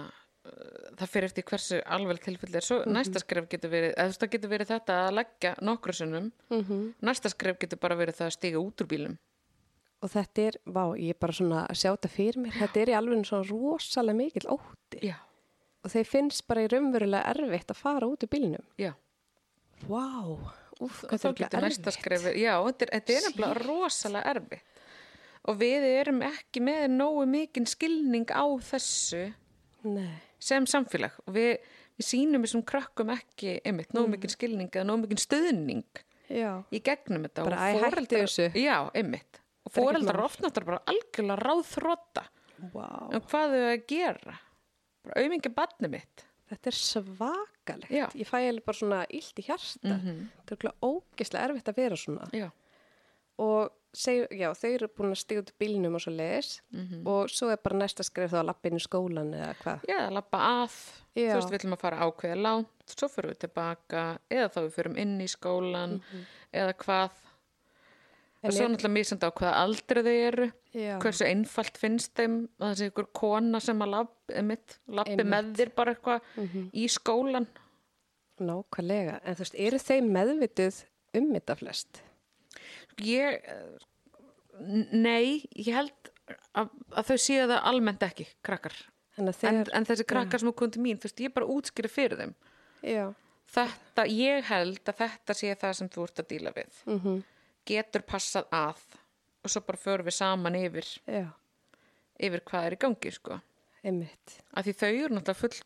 uh, það fyrir eftir hversu alveg tilfelli er, svo Mhm. næsta skref getur verið, eða þú veist, það getur verið þetta að leggja nokkru sinnum, Mm -hmm. næsta skref getur bara verið það að stiga út úr bílum. Og þetta er, vá, ég er bara svona að sjá þetta fyrir mér, þetta er í alveg svona rosalega mikill ótti. Já, Og þeir finnst bara í raunverulega erfitt að fara út í bílnum. já. Vá, úf, hvað þetta er erfitt. já, þetta er, þetta er rosalega erfitt og við erum ekki með nógu mikinn skilning á þessu Nei, sem samfélag og við, við sýnum þessum krökkum ekki einmitt, nógu Mm. mikinn skilning eða nógu mikinn stöðning já, í gegnum þetta Bara, og foreldrar- þessu. já, einmitt og mál. oft náttúrulega bara algjörlega ráðþrótta vá. um hvað þau að gera bara auðmingi badni mitt Þetta er svakalegt. Já. Ég fæ bara svona illt í hjarta. Mhm. Þetta er okkur ógislega erfitt að vera svona. já, Og seg, já, þau eru búin að stíða út bílnum og svo leiðis. Mhm. Og svo er bara næsta skrif þá að lappa inn í skólan eða hvað. já, að lappa að Já. þú veist, við ætlum að fara ákveða langt svo fyrir við tilbaka eða þá við fyrum inn í skólan eða hvað En og svo er- náttúrulega mísandi á hvaða aldrei þau eru Já. hversu einfalt finnst þeim að það sé ykkur kona sem að lappi, með þér bara eitthvað í skólan Nákvæmlega. En þú veist, eru þeim meðvituð um þetta flest? Ég eh, nei, ég held að, að þau séu það almennt ekki krakkar, að en, þeir, en þessi krakkar sem er komið til mín, þú veist, ég bara útskýri fyrir þeim. Já, þetta, ég held að þetta sé það sem þú ert að díla við. Mm getur passað að og svo bara förum við saman yfir já, yfir hvað er í gangi sko. Einmitt. af því þau eru náttúrulega full,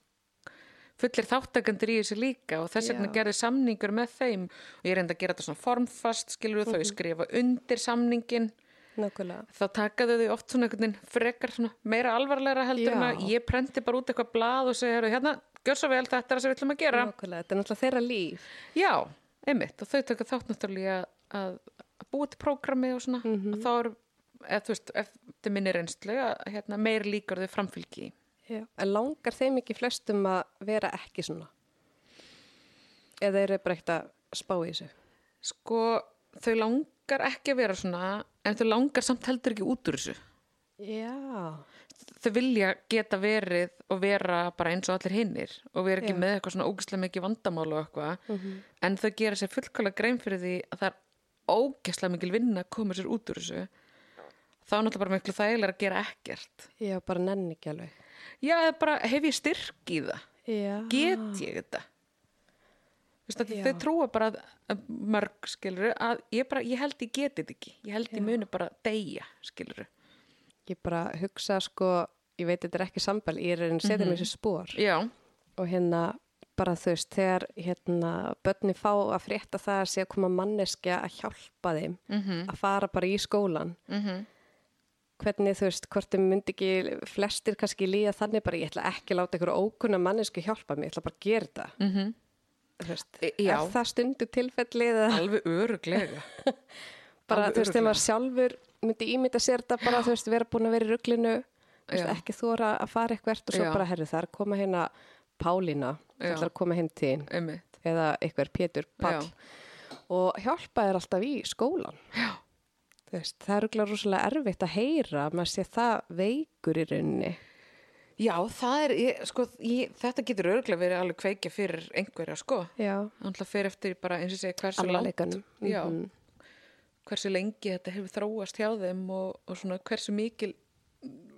fullir þáttakandur í þessu líka og þess vegna gerði samningur með þeim og ég reyndi að gera þetta svona formfast skilur Mhm. þau skrifa undir samningin Nákvæmlega. þá takaðu þau oft svona einhvern veginn frekar svona meira alvarlega heldur en að ég prenti bara út eitthvað blað og segja "Heyrðu, hérna, gjör svo vel þetta er það sem við ætlum að gera Nákvæmlega. Þetta er náttúrulega þeirra líf. já, einmitt og þau taka þátt náttúrulega að, að búa til prógrami og svona Mhm. og þá er, eða þú veist, eftir minni reynslu að hérna, meir líkar þau framfylgi. Já. En langar þeim ekki flestum að vera ekki svona? Eða eru bara ekkert að spá í þessu? sko, þau langar ekki að vera svona en þau langar samt heldur ekki út úr þessu Já. þau vilja geta verið og vera bara eins og allir hinnir og vera ekki Já. með eitthvað svona ógæslega mikið vandamál og eitthvað Mhm. en þau gera sér fullkvæmlega grein fyrir því að það er ógæslega mikil vinna að koma sér út úr þessu þá er náttúrulega bara miklu þægilega að gera ekkert Já, bara nenni ekki alveg. Já, bara hef ég styrk í það Já. get ég þetta Já. þau trúa bara að, að mörg skilur að ég, bara, ég held ég geti þetta ekki ég held ég muni bara deyja skilur Ég bara hugsa sko, ég veit þetta er ekki sambal, ég er að setja Mhm. mér þessi spór. já, Og hérna, bara þú veist, þegar hérna, börni fá að frétta það að sé að koma manneskja að hjálpa þeim mhm, að fara bara í skólan. mhm Hvernig þú veist, hvort þeim myndi ekki flestir kannski líða þannig bara, ég ætla ekki að láta ykkur ókunna mannesku hjálpa mér, ég ætla bara að gera þetta. mhm Þú veist, E- er það stundu tilfellið eða alveg öruglega bara, alveg þú veist, þegar maður sjálfur myndi ímynda sér þetta bara, þú veist, vera búin að vera í þú Já. ekki þóra að fara eitthvað og svo Já. bara, herru, það er að koma hérna Pálína, það Já. ætlar að koma hinn til þín einmitt eða eitthvað Pétur Pall Já. og hjálpa þér alltaf í skólan. Já. Þú veist, það er rúglega rosalega erfitt að heyra að maður sé það veikur í rauninni. já, það er, ég, sko, ég, þetta getur öruglega verið alveg kveikja fyrir einhverja sko, Já, þannig að fyrir eftir bara eins og segja hversu langt já, Mhm. hversu lengi þetta hefur þróast hjá þeim og, og svona hversu mikil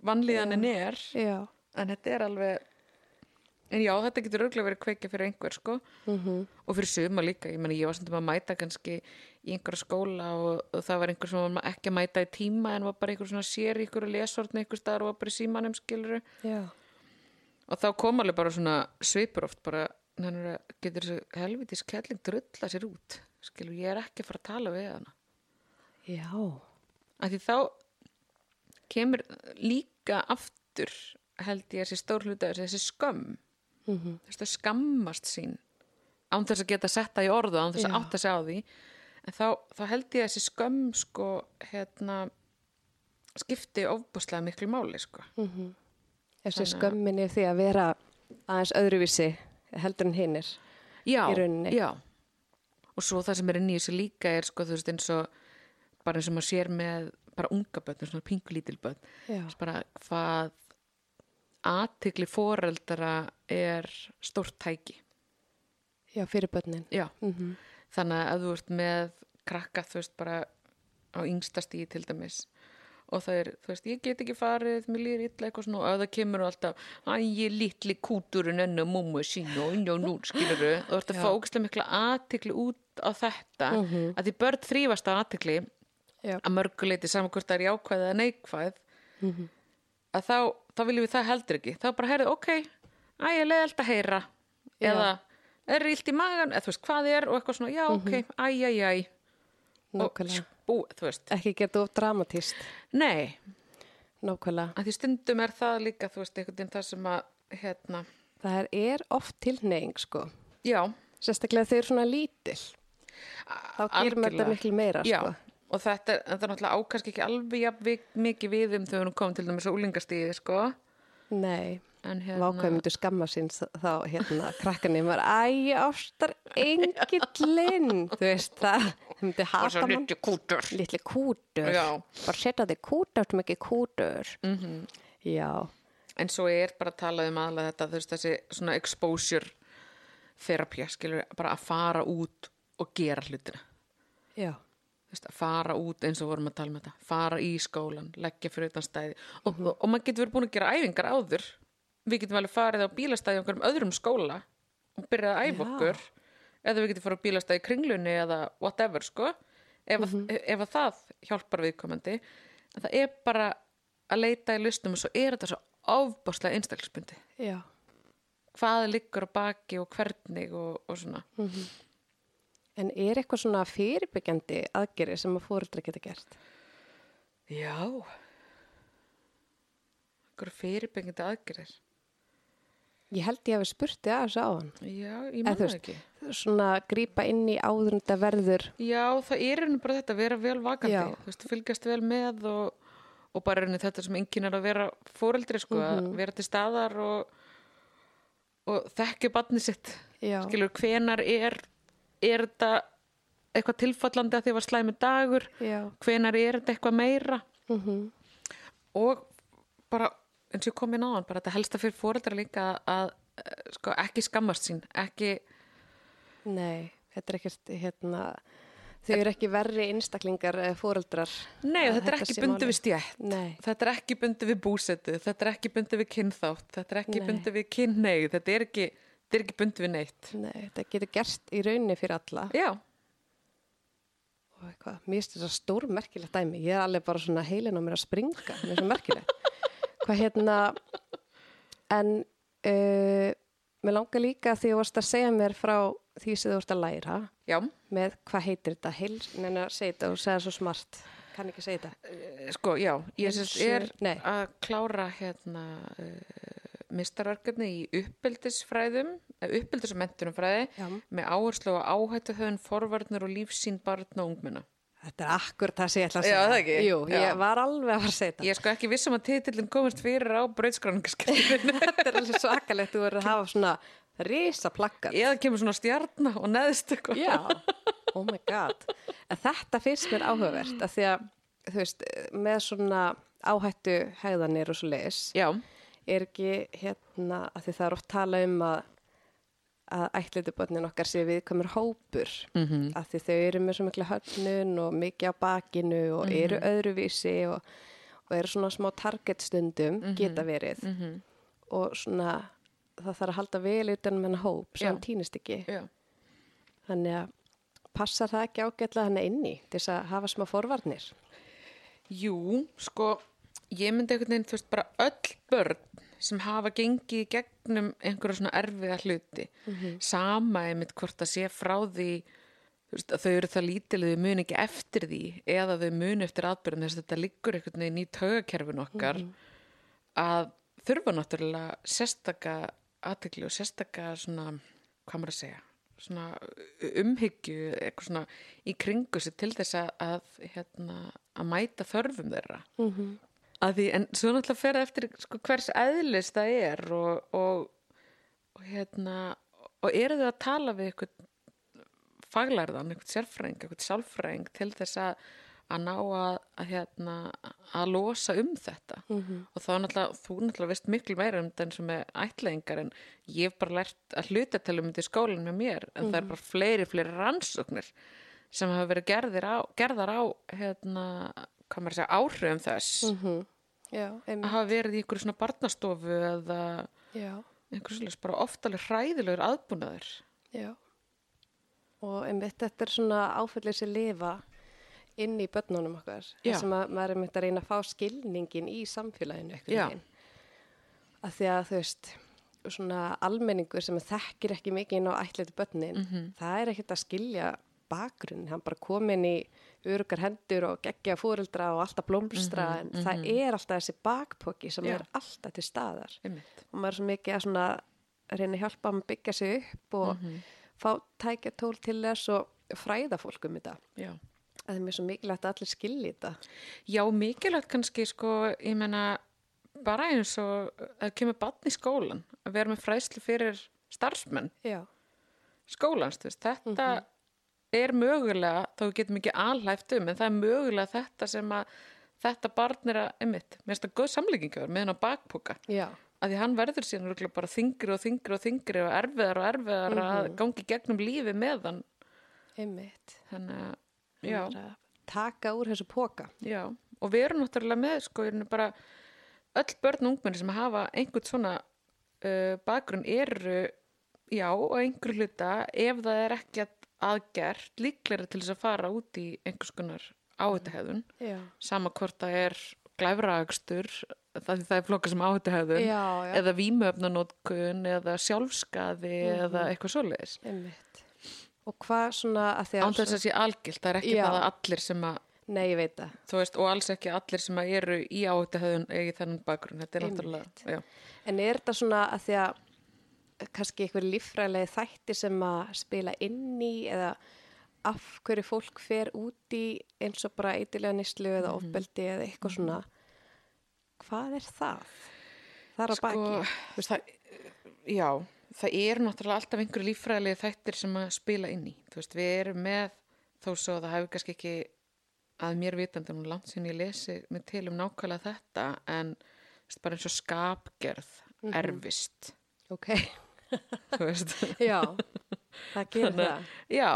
vanlíðanin er. Já. en þetta er alveg en já, þetta getur örglega verið kveikja fyrir einhver sko. Mm og fyrir suma líka, ég meni ég var stundum að mæta kannski í einhverja skóla og, og það var einhver sem var ekki að mæta í tíma en var bara einhver svona sér í einhverju lesortni einhver staðar og var bara í símanum skiluru Já. og þá kom alveg bara svona svipur oft bara, að getur þessu helvitis kelling drulla sér út skilur, ég er ekki að fara að tala við hana Já. að því þá kemur líka aftur held ég þessi stór hluta þessi skömm Mm veist að skammast sín án þess að geta setta í orðu án þess að Já. átta sig á því en þá, þá held ég að þessi skömm sko hérna skipti ofbúslega miklu máli sko. Þessi skömminni því að vera aðeins öðruvísi heldur en hinnir. já, já og svo það sem er inn í þessu líka er sko, veist eins og bara eins og maður sér með bara unga börn, svona pingulítil börn bara hvað aðtikli foreldra er stórt tæki Já, fyrir börnin. já, Mm þannig að þú ert með krakka þú veist bara á yngsta stíði til dæmis og það er, þú veist, ég get ekki farið mér líður illa eitthvað svona og ef það kemur alltaf æ, ég litli kúturinn enn og mummu sín og og nú, skilur þú þú ert að Já. fá ógæslega mikla aðtikli út á þetta að því börn þrýfast á aðtikli að mörguleiti saman hvort það er jákvæð eða neikvæð að þá, þá viljum við það heldur ekki. Þá bara heyrðu, ok, æ, ég leiði alltaf að heyra. Já. eða er illt í magan, eða þú veist hvað er og eitthvað svona, já, ok, æ, æ, æ og Nákvæmlega. bú, Ekki geta of dramatíst. nei, Nákvæmlega. að því stundum er það líka þú veist, einhvern veginn það sem að hérna, Það er, oft tilneying, sko. já, Sérstaklega þeir eru svona lítil. Þá gerir maður þetta miklu meira, já sko. og þetta, er- þetta er náttúrulega ákast ekki alveg mikið við um þegar hún kom til dæmis á úlingastíði, sko Nei, en hérna, vákvæð myndu skamma síns þá, hérna, krakkanum var, æ, ástar, engillinn, þú veist, það myndi og hata svo mann. litli kútur Lítli kútur. Já. Mhm. Bara setja þig kútur, sem ekki kútur. -hmm. Já, en svo er bara að tala um aðlega þetta þú veist þessi svona exposure therapía, skilur, bara að fara út og gera hlutina já, veist, að fara út eins og vorum að tala um þetta fara í skólan, leggja fyrir utan stæði og, og, og maður getur verið búin að gera æfingar áður við getum alveg farið á bílastæði á einhverjum öðrum skóla og byrjað að æfa okkur eða við getum farið á bílastæði í kringlunni eða whatever sko. Ef, mm ef að það hjálpar viðkomandi en það er bara að leita í listum og svo er þetta svo ofbáslega einstaklisbundi hvað liggur á baki og hvernig og, og svona. En er eitthvað svona fyrirbyggjandi aðgeri sem að fóreldra geta gert? Já. Einhverju fyrirbyggjandi aðgerðir Ég held ég hafi spurt þig að þessu á hann. Já, ég Eða man þú það veist, ekki Svona grípa inn í þetta verður. Já, það er henni bara þetta að vera vel vakandi veist, fylgjast vel með og, og bara henni þetta sem enginn er að vera fóreldri sko, Mhm. að vera til staðar og, og þekkja barni sitt Já, skilur, hvenar er er þetta eitthvað tilfallandi að því að var slæmi dagur já. hvenar er þetta eitthvað meira Mm og bara eins og ég kom inn á hann, bara þetta helsta fyrir fóreldra líka að eh, sko, ekki skammast sín ekki, Nei, þetta er ekkert, hérna, þau eru ekki verri einstaklingar eh, fóreldrar. nei Að þetta er þetta ekki bundið við stjætt Nei, þetta er ekki bundið við búsetu þetta er ekki bundið við kynþátt þetta er ekki bundið við kynneið þetta er ekki, þetta ekki bundið við neitt nei, þetta getur gerst í rauninni fyrir alla. já, mér finnst þetta stór merkilegt dæmi. Ég er alveg bara svona heilin á mér að springa. Mér er svo merkilegt. Hvað hérna, en uh, mér langar líka því þú varst að segja mér frá því sem þú varst að læra já, með hvað heitir þetta, heils, neina segja þetta og segja svo smart. Kann ekki segja þetta. Eh, sko, já ég Heilsu- er nei. að klára hérna uh, mistarverkefni í uppeldisfræðum uppeldis- og mentunumfræði með áherslu á áhættu höfun, forvarnir og lífsýn barna og ungmenna Þetta er akkur það sem ég ætla að Já, segja. það ekki? Jú, ég Já. var alveg að fara að segja þetta. Ég er sko ekki vissum að titillin komast fyrir á brauðskráningaskriðinu Þetta er alveg svakalegt, þú verður að hafa svona risa plakkat. eða kemur svona stjarna og neðst eitthvað Já, oh my god. En þetta finnst mér áhugavert að því að, þú veist, með svona áhættu hegðanir og svo leis, Já, er ekki hérna, að því það er oft tala um að að ætliðubotnin okkar sé viðkomur hópur Mhm. -hmm. að því þau eru með svo mikla höfnun og mikið á bakinu og Mhm. eru öðruvísi og, og eru svona smá target stundum Mhm. geta verið -hmm. og svona það þarf að halda vel utan með hennar hóp sem Já. týnist ekki já, þannig að passar það ekki ágætlega hann inni til þess að hafa smá forvarnir jú, sko ég myndi einhvern veginn, þú veist, bara öll börn sem hafa gengið gegnum einhverja svona erfiða hluti. Sama einmitt hvort að sé frá því veist, þau eru það lítil að þau mun ekki eftir því eða þau mun eftir atbyrðum þess að þetta liggur einhvern veginn í taugakerfin okkar að þurfa náttúrulega sérstaka aðtekli og sérstaka svona, hvað maður að segja svona umhyggju eitthvað svona í kringu sig til þess að, að hérna, að mæta þörfum þeirra. Mm -hmm. Að því, en svo náttúrulega fer eftir sko, hvers eðlis það er og, og, og hérna og eru þau að tala við eitthvað faglærðan, eitthvað sérfræðing eitthvað sálfræðing til þess að að ná að, að hérna að losa um þetta Mhm. og þá náttúrulega, þú náttúrulega veist miklu meira um þetta sem er ætlaðingar en ég hef bara lært að hluta til um þetta í skólan með mér, en það er bara fleiri fleiri rannsóknir sem hafa verið gerðir á, gerðar á hérna, hvað maður að segja, áhrifum þess Mhm. Já, að einmitt. hafa verið í einhverju svona barnastofu eða einhverju svolítið bara oftalega hræðilegur aðbúnaður já. Og einmitt þetta er svona áfællið sem lifa inn í börnunum okkar. Sem að maður er myndi að reyna að fá skilningin í samfélaginu eitthvað. Að því að þú veist, svona almenningur sem þekkir ekki mikið inn á ætliði börnin, Mhm. það er ekkert að skilja bakgrunn. Hann bara komin í örugar hendur og geggja fóreldra og alltaf blómstra en það er alltaf þessi bakpoki sem Mhm, Já. er alltaf til staðar. einmitt. og maður er svo mikið að svona reyna að hjálpa að byggja sig upp og Mhm. fá tækja tól til þess og fræða fólk um þetta Já. að það er svo mikilvægt að allir skilji þetta Já, mikilvægt kannski sko, ég menna bara eins og að kemur bann í skólan að vera með fræslu fyrir starfsmenn já, skólans, þú veist, þetta er mögulega, þá getum ekki alhæft um, en það er mögulega þetta sem að þetta barn er að, einmitt, mér finnst það góð samlíkingur með hann á bakpoka, já, að því hann verður síðan bara þingri og þingri og þingri og erfiðar og erfiðar að gangi gegnum lífi með hann, einmitt. Þannig að, að taka úr þessu póka já, og við erum náttúrulega með, sko, bara öll börn og ungmenni sem hafa einhvern svona uh, bakgrunn eru, já, og einhver hluta, ef það er ekki aðgert, líklega til þess að fara út í einhvers konar áhættuhefðun, já, sama hvort það er glæfragstur, það, það er flokka sem já, eða vímöfnanótkun, eða sjálfskaði, eða eitthvað svoleiðis. og hvað svona að því að þess að sé algilt, það er ekki Já. það að allir sem að nei, ég veit það. Þú veist, og alls ekki allir sem að eru í áhættuhefðun eigi þennan bakgrunn, þetta er náttúrulega já. En er þetta svona að því að kannski einhver líffræðilegi þætti sem að spila inn í eða af hverju fólk fer út í eins og bara eitthilega nýslu eða Mhm. ofbeldi eða eitthvað svona hvað er það? Það er að baki sko, það, já, það er náttúrulega alltaf einhverju líffræðilegi þættir sem að spila inn í, þú veist, við erum með þó svo að það hefur kannski ekki að mér vitandi nú langt sinni ég lesi mig til um nákvæmlega þetta en bara eins og skapgerð Mhm. erfist Ok, þú veist já, það gerir Þannig það. Að- já,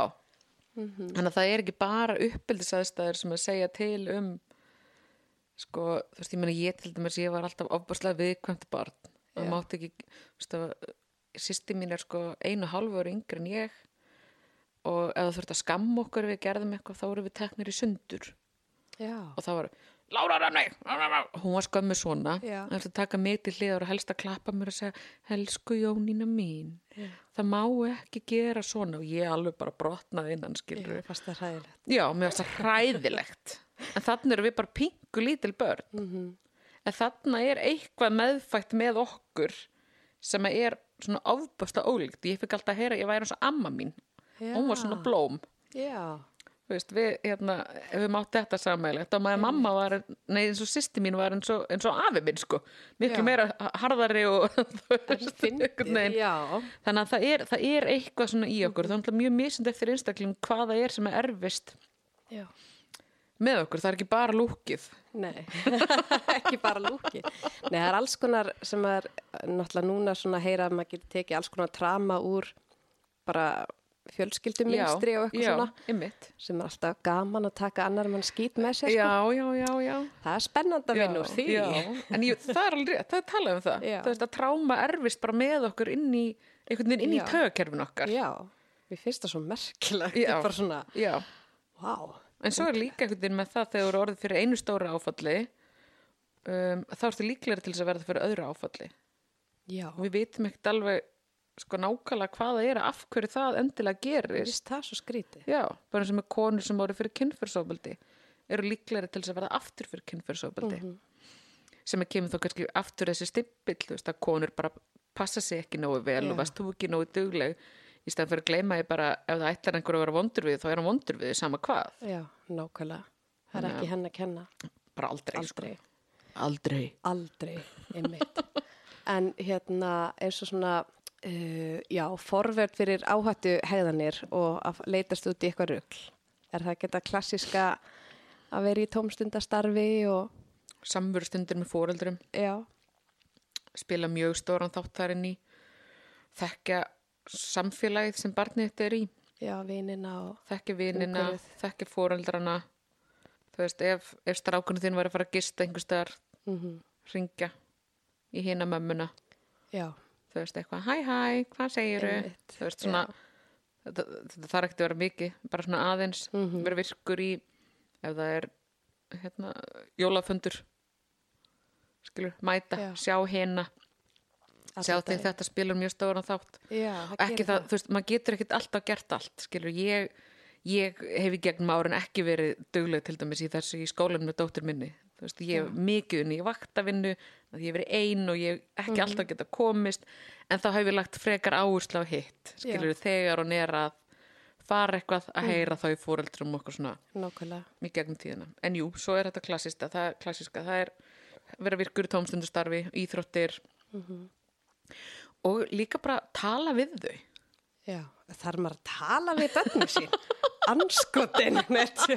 Mhm. þannig að það er ekki bara uppbyldisæðstæður sem að segja til um sko, þú veist, ég meina ég til dæmis ég var alltaf ofbúrslega viðkvæmt barn. Og Já. mátti ekki, þú veist, að sýsti mín er sko einu ára yngri en ég. Og ef það þurft að skamma okkur við gerðum eitthvað þá vorum við teknir í sundur. Já, og það var Lára Rannei, hún var skömmu svona Já. það er að taka mig til hliðar og helst að klappa mér og segja helsku Jónína mín Já. það má ekki gera svona og ég alveg bara brotnaði innan skilur já, fast það er hræðilegt Já, mér finnst það hræðilegt. En þannig erum við bara pingu lítil börn. Mhm. En þannig er eitthvað meðfætt með okkur sem er svona ofbasta ólíkt. Ég fikk alltaf að heyra, ég væri eins og amma mín. Já. Hún var svona blóm. Já, veist, við, hérna, við mátt þetta samægilegt. Og maður mamma var, nei, eins og sýsti mín var eins og, eins og afi minn, sko. Miklu Já. meira harðari og, Þannig að það er, það er eitthvað svona í okkur. Það er mjög misund eftir einstakling hvað það er sem er erfist Já, með okkur. Það er ekki bara lúkið. nei, ekki bara lúki Nei, það er alls konar sem er náttúrulega núna svona að heyra að maður getur tekið alls konar trama úr bara fjölskyldumynstri og eitthvað já, svona einmitt. sem er alltaf gaman að taka annar mann skýt með sér sko. Það er spennandi að vinna úr því en ég, það er alveg það er talað um það. Það veist að tráma erfist bara með okkur inn í, einhvern veginn inn í tögakerfin okkar. Já, mér finnst það svo merkilegt. Þetta er bara svona, vá En svo er líka einhvern veginn með það þegar orðið fyrir einu stóra áfalli, um, þá ertu líklega til þess að verða fyrir öðru áfalli. Já, Og við vitum ekkert alveg sko nákvæmlega hvað það er af hverju það endilega gerist. það svo skrítið Já, bara sem er konur sem voru fyrir kynferðsofbeldi eru líklega til þess að verða aftur fyrir kynferðsofbeldi sem er kemur þá kannski aftur þessi stimpill þú veist að konur bara passa sig ekki nógu vel Já. og varst þú ekki nógu dugleg í stæðan fyrir að gleyma ég bara ef það ætlar einhver að vera vondur við þá er hann vondur við sama hvað, Já, nákvæmlega. Það er Þannig ekki henn að kenna. bara aldrei, Aldrei. sko aldrei, Aldrei, en hérna eins og svona, uh, já, forverð fyrir áhættu hegðanir og að leitast út í eitthvað rugl. Er það þetta klassiska að vera í tómstundastarfi og, samverustundir með fóreldrum já, spila mjög stóran þátt þar inn í þekkja samfélagið sem barnið þetta er í. Já, vinina og, þekkja vinina, þekkja fóreldrana þú veist, ef, ef strákunum þín var að fara að gista einhvers staðar, mm ringja í hina mömmuna. Já, þú veist, eitthvað, hæ hæ, hvað segiru Einmitt, þú veist, svona þetta, þetta þarf ekki að vera mikið, bara svona aðeins Mhm. vera virkur í ef það er hérna, jólafundur. Skilur, mæta, Já. sjá hina. Sjá því daginn. þetta spilur mjög stóran þátt. Já, það ekki það, þú veist, maður getur ekkert alltaf gert allt, skilur, ég ég hef í gegnum árin ekki verið dugleg til dæmis í þessu í skólanum með dóttur minni, þú veist, ég hef mikið unni í vaktavinnu, að ég hef verið ein og ég hef ekki alltaf geta komist en þá hef ég lagt frekar áherslu á hitt skilur, þegar hún er að fara eitthvað að heyra þá í fóreldrum okkur svona Nákvæmlega. í gegnum tíðina, en jú, svo er þetta klassista það klassiska, það er vera virkur tómstundustarfi, íþróttir. Og líka bara tala við þau. Já, þarf maður að tala við bönnu sín. Anskotin, neitt.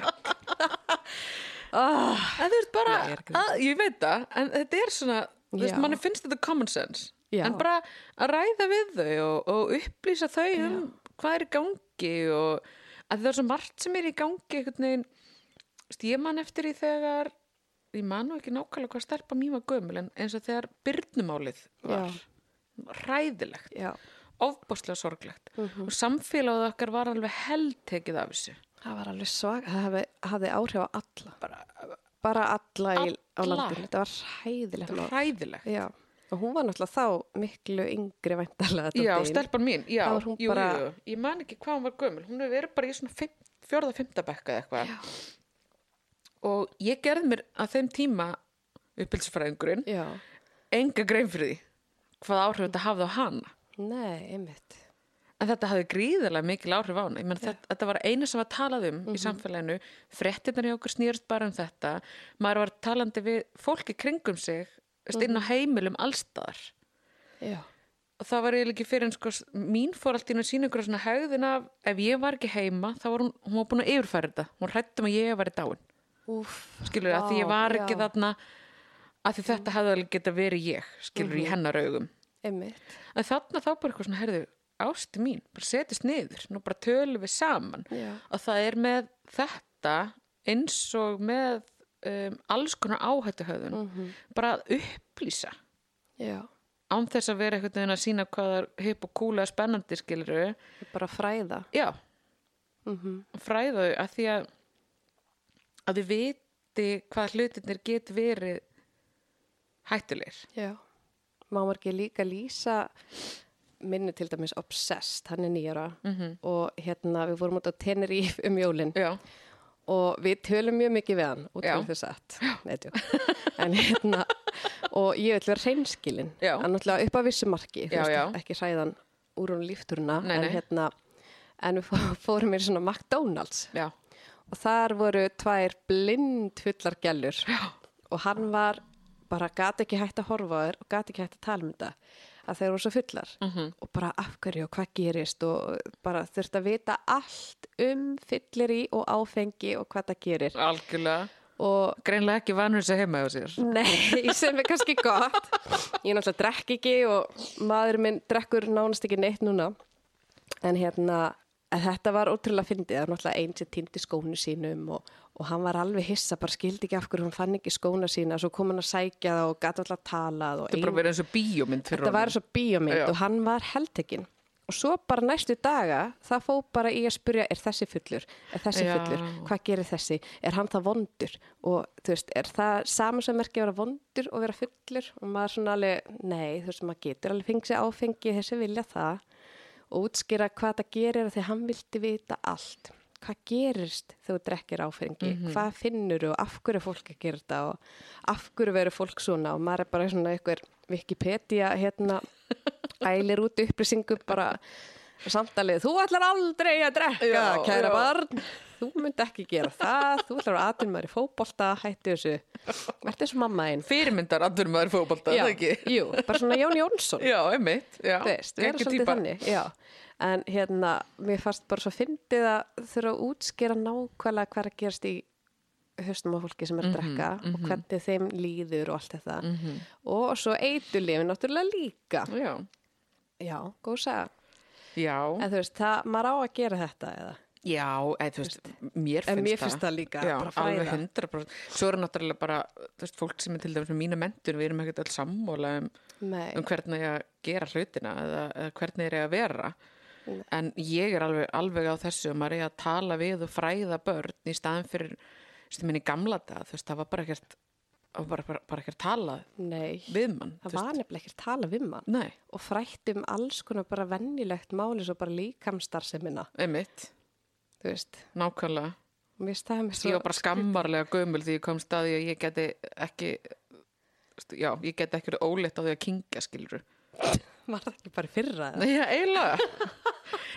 oh, En þú veist bara, Nei, ég að ég veit það, en þetta er svona, veist, Já. manni finnst þetta common sense, Já. en bara að ræða við þau og, og upplýsa þau um hvað er í gangi og að það er svo margt sem er í gangi veginn, ég man eftir í þegar, ég man nú ekki nákvæmlega hvað mín var gömul, en eins og þegar byrnumálið var ræðilegt, já, ofbáslega sorglegt. Og samfélagið okkar var alveg heldtekið af þessu. Það var alveg svag, það hafði, hafði áhrif á alla. Bara, Bara alla, í, á Alla. landinu. Þetta var hæðilegt. þetta var hræðilegt. Já, og hún var náttúrulega þá miklu yngri væntalega Já, stelpan mín, já, jú, bara- jú, ég man ekki hvað hún var gömul, hún hefur verið bara í svona fimm, fjórða, fymta bekka eða eitthvað og ég gerði mér að þeim tíma uppbyldsfræðingurinn Já, enga grein fyrir því hvað áhrif þetta hafði á hana nei, einmitt. En þetta hafði gríðarlega mikil áhrif á hana. Menn þetta, þetta var einu sem var talað um í samfélaginu. Fréttinnar í okkur snýrst bara um þetta. Maður var talandi við fólki kringum sig mm inn á heimilum allstaðar Já, og það var eiginlega ekki fyrir en sko mín fór allt í að sína ykkur svona hegðin af ef ég var ekki heima þá var hún, hún var búin að yfirfæra þetta. Hún hrættum að ég var í dáin skilur að því ég var ekki já, þarna að því þetta hefði alveg geta verið ég skilur í hennar augum. Einmitt, en þarna þá bara eitthvað svona herðu ásti mín, bara setjast niður nú bara tölum við saman. Já, og það er með þetta eins og með um, alls konar áhættuhöðun bara að upplýsa. Já, án þess að vera einhvern veginn að sína hvað er hipp og kúlega spennandi skiluru bara fræða. Mm fræða þau að því að að þau viti hvað hlutinir get verið hættulegir. Já, má maður ekki líka lýsa minni til dæmis Obsessed, hann er nýjara Mhm. og hérna við vorum út á Tenerife um jólin. Já, og við tölum mjög mikið við hann út frá þess að en hérna og ég vil vera reynskilin Já. hann náttúrulega upp að vissu marki Já, já. ekki hræðan úr hún lífturuna Nei, en nei. hérna en við fó- fórum í svona McDonalds. Já, og þar voru tvær blind fullar gælur og hann var bara gati ekki hægt að horfa á þér og gati ekki hægt að tala um þetta að þeir voru svo fullar. Mhm. og bara af hverju og hvað gerist? Og bara þurft að vita allt um fyllir í og áfengi og hvað það gerir. Algjörlega. Og greinlega ekki vanur þess að heima hjá sér. Nei, sem er kannski gott. Ég náttúrulega drekk ekki og maður minn drekkur nánast ekki neitt núna. En hérna þetta var ótrúlega fyndið, það var náttúrulega einn sem týndi skónu sínum og, og hann var alveg hissa, bara skildi ekki af hverju hann fann ekki skóna sína, svo kom hann að sækja það og gæti alltaf talað og þetta er bara verið eins og bíómynd fyrir þetta var svo bíómynd Já. og hann var heldtekinn og svo bara næstu daga það fó bara í að spyrja, er þessi fullur? Er þessi Já. fullur, hvað gerir þessi? Er hann það vondur? Og þú veist, er það saman sem merki að vera vondur og vera fullur? Og maður svona alveg nei, þú veist, maður getur alveg fengið sér áfengi þessi vilja það. Og útskýra hvað það gerir af því að hann vildi vita allt hvað gerist þegar þú drekkir áfengi? Hvað finnur og af hverju er fólk að gera þetta? Og af hverju verður fólk svona? Og maður er bara svona einhver Wikipedia hérna ælir út upplýsingum bara samtalið, þú ætlar aldrei að drekka, Já, kæra já. barn. Þú myndi ekki gera það, þú ætlar að aðtunum maður í fótbolta, hættu þessu. Verður þessu mamma einn Fyrirmyndar andur maður fótbolta, Já, það ekki? jú, bara svona Jón Jónsson. Já, einmitt. Já, þú veist, svolítið týpa. En hérna, mér fannst bara svo fyndið að þurfa að útskera nákvæmlega hvað að gerast í höstum á fólki sem er að drekka og hvernig þeim líður og allt þetta. Og svo eitulífi náttúrulega líka. Já, já, góð saga. Já, en þú veist, það, maður á að gera þetta eða? Já, eða þú veist, mér finnst það. mér finnst það. líka, Já, bara fræða. alveg 100%. Svo er náttúrulega bara, þú veist, fólk sem er til dæmis með mína mentur, við erum ekkert öll sammóla um, um hvernig að gera hlutina eða, eða hvernig er ég að vera. En ég er alveg, alveg á þessu um að ég að tala við og fræða börn í staðin fyrir, minni gamla dag, þú veist, það var bara ekkert, bara, bara, bara ekkert talað nei við mann. það var nefnilega ekki að tala við mann Nei, og frætt um alls konar bara vennilegt máli svo bara líkamstarfsemina einmitt, þú veist, nákvæmlega. Ég var bara skammarlega gömul því ég kom staði að ég geti ekki, já, ég geti ekki verið óleitt á því að kingja, skilur var það ekki bara fyrra? Nei, eiginlega.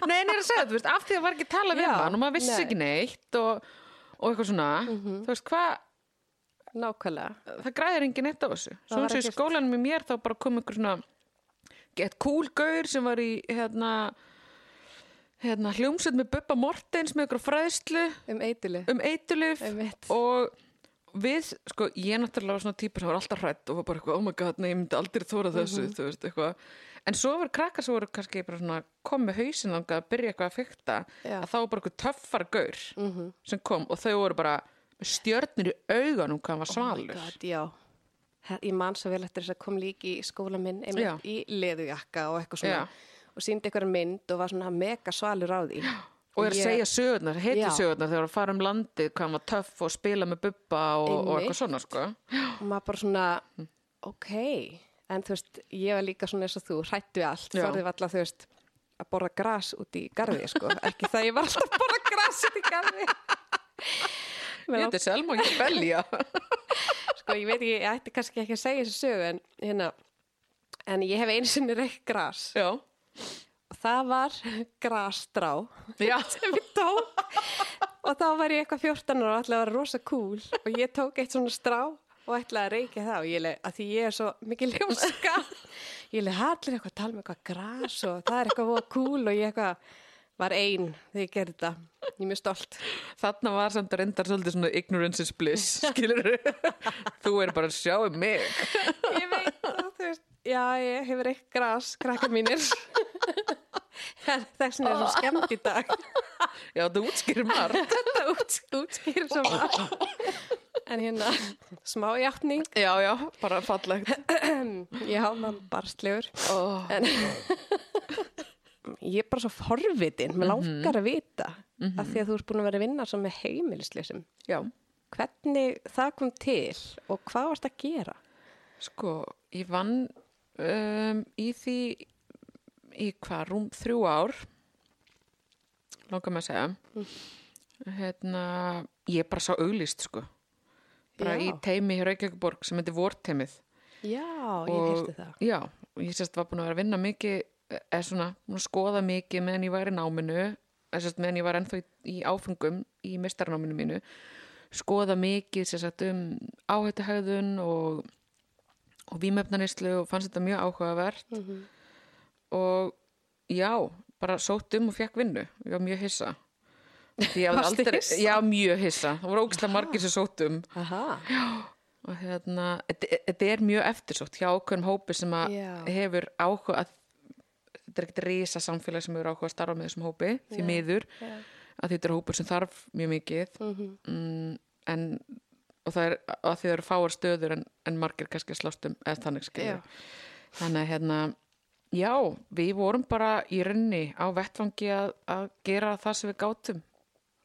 Nei, en ég er að segja, veist, af því að var ekki talað við Já, mann og maður vissi nei. ekki neitt og, og eitthvað svona, þú veist, hvað, nákvæmlega. það græðir engin eitt á þessu. Svo eins og í skólanum í mér þá bara kom einhver svona, gett gaur sem var í, hérna, hérna, hljómsveit með Bubba Mortens með einhverja fræðslu. Um eituli um eitulif og við, sko, ég náttúrulega var svona típa sem var alltaf hrætt og var bara eitthvað, oh my god, nei, ég myndi aldrei þóra þessu, Mhm. þú veist, eitthvað en svo var krakkar sem voru kannski komið hausinn þangað að byrja eitthvað að fykta Já. að þá var bara eitthvað töffar gaur Mhm. sem kom og þau voru bara stjörnir í augunum hvað var Oh svalur God, já ég man svo vel eftir þess að kom líki í skóla minn einmitt Já. í leðujakka og eitthvað svona Já. og síndi eitthvað mynd og var svona mega svalur á því og er að Ég- segja sögurnar, heiti Já. sögurnar þegar að fara um landið, hvað var töff og spila með bubba og, og eitthvað svona, sko og maður bara svona ok, en þú veist ég var líka svona eins og þú, hrættu allt. Þorðið var alltaf, þú veist, að borra gras út í garði, sko, ekki það ég var alltaf að borra gras út í garði. Ég Mér heiti Selma, ekki Belja sko, ég veit ekki, ég ætti kannski ekki að segja þessu sögu en hérna en ég hef einu sinni reykt gras. Já, og það var grasstrá já, sem ég tók. Og þá var ég eitthvað 14 ára og að vera rosa cool. Og ég tók eitt svona strá og ætlaði að reykja það og ég leið, að því ég er svo mikið ljóska. Ég leið, allir eitthvað að tala með eitthvað gras og það er eitthvað voða cool og ég eitthvað var ein þegar ég gerði þetta. Ég er mjög stolt. Þarna var samt að reyndar svolítið svona ignorance is bliss, skilur Þú er bara að sjá um mig. ég veit það, þú veist. Já, ég hefur reykt gras, krakkar mínir þess vegna er svo skemmt í dag. Já, þú útskýrir margt. þetta út, útskýr svo margt. en hérna smá játning. Já, já, bara fallegt. já, mann barstlegur. Oh. en ég er bara svo forvitin. Mér langar að vita af því að þú ert búin að vera að vinna svo með heimilisleysum Já, hvernig það kom til og hvað varst að gera? Sko, ég vann um, í því, í hvað, rúm þrjú ár, langar með að segja. Hérna, ég bara sá auglýst, sko. Bara Já. í teimi hér Reykjavíkuborg sem heitir Vorteimið. já, ég heyrti það Já, og ég sérst var búin að vera að vinna mikið eða svona, skoða mikið meðan ég var í náminu eða sérst meðan ég var ennþá í, í áfengum í mistarnáminu mínu skoða mikið sérst um áhættuhæðun og, og vímefnanislu og fannst þetta mjög áhugavert Mhm. Og já, bara sótt um og fekk vinnu ég var mjög hissa aldrei, hissa? já, mjög hissa það voru ógislega margir sem sótt um Aha. og hérna, þetta er mjög eftirsótt hjá okkurum hópi sem að Já. hefur áhuga að þetta er ekkert risa samfélag sem hefur áhuga að starfa með þessum hópi því miður, Já. að þetta er hópur sem þarf mjög mikið Mhm. mm, en og það er að því það eru fáar stöður en, en margir kannski að slást um eða þannig skilur Já. þannig að hérna já, við vorum bara í rauninni á vettfangi að, að gera það sem við gátum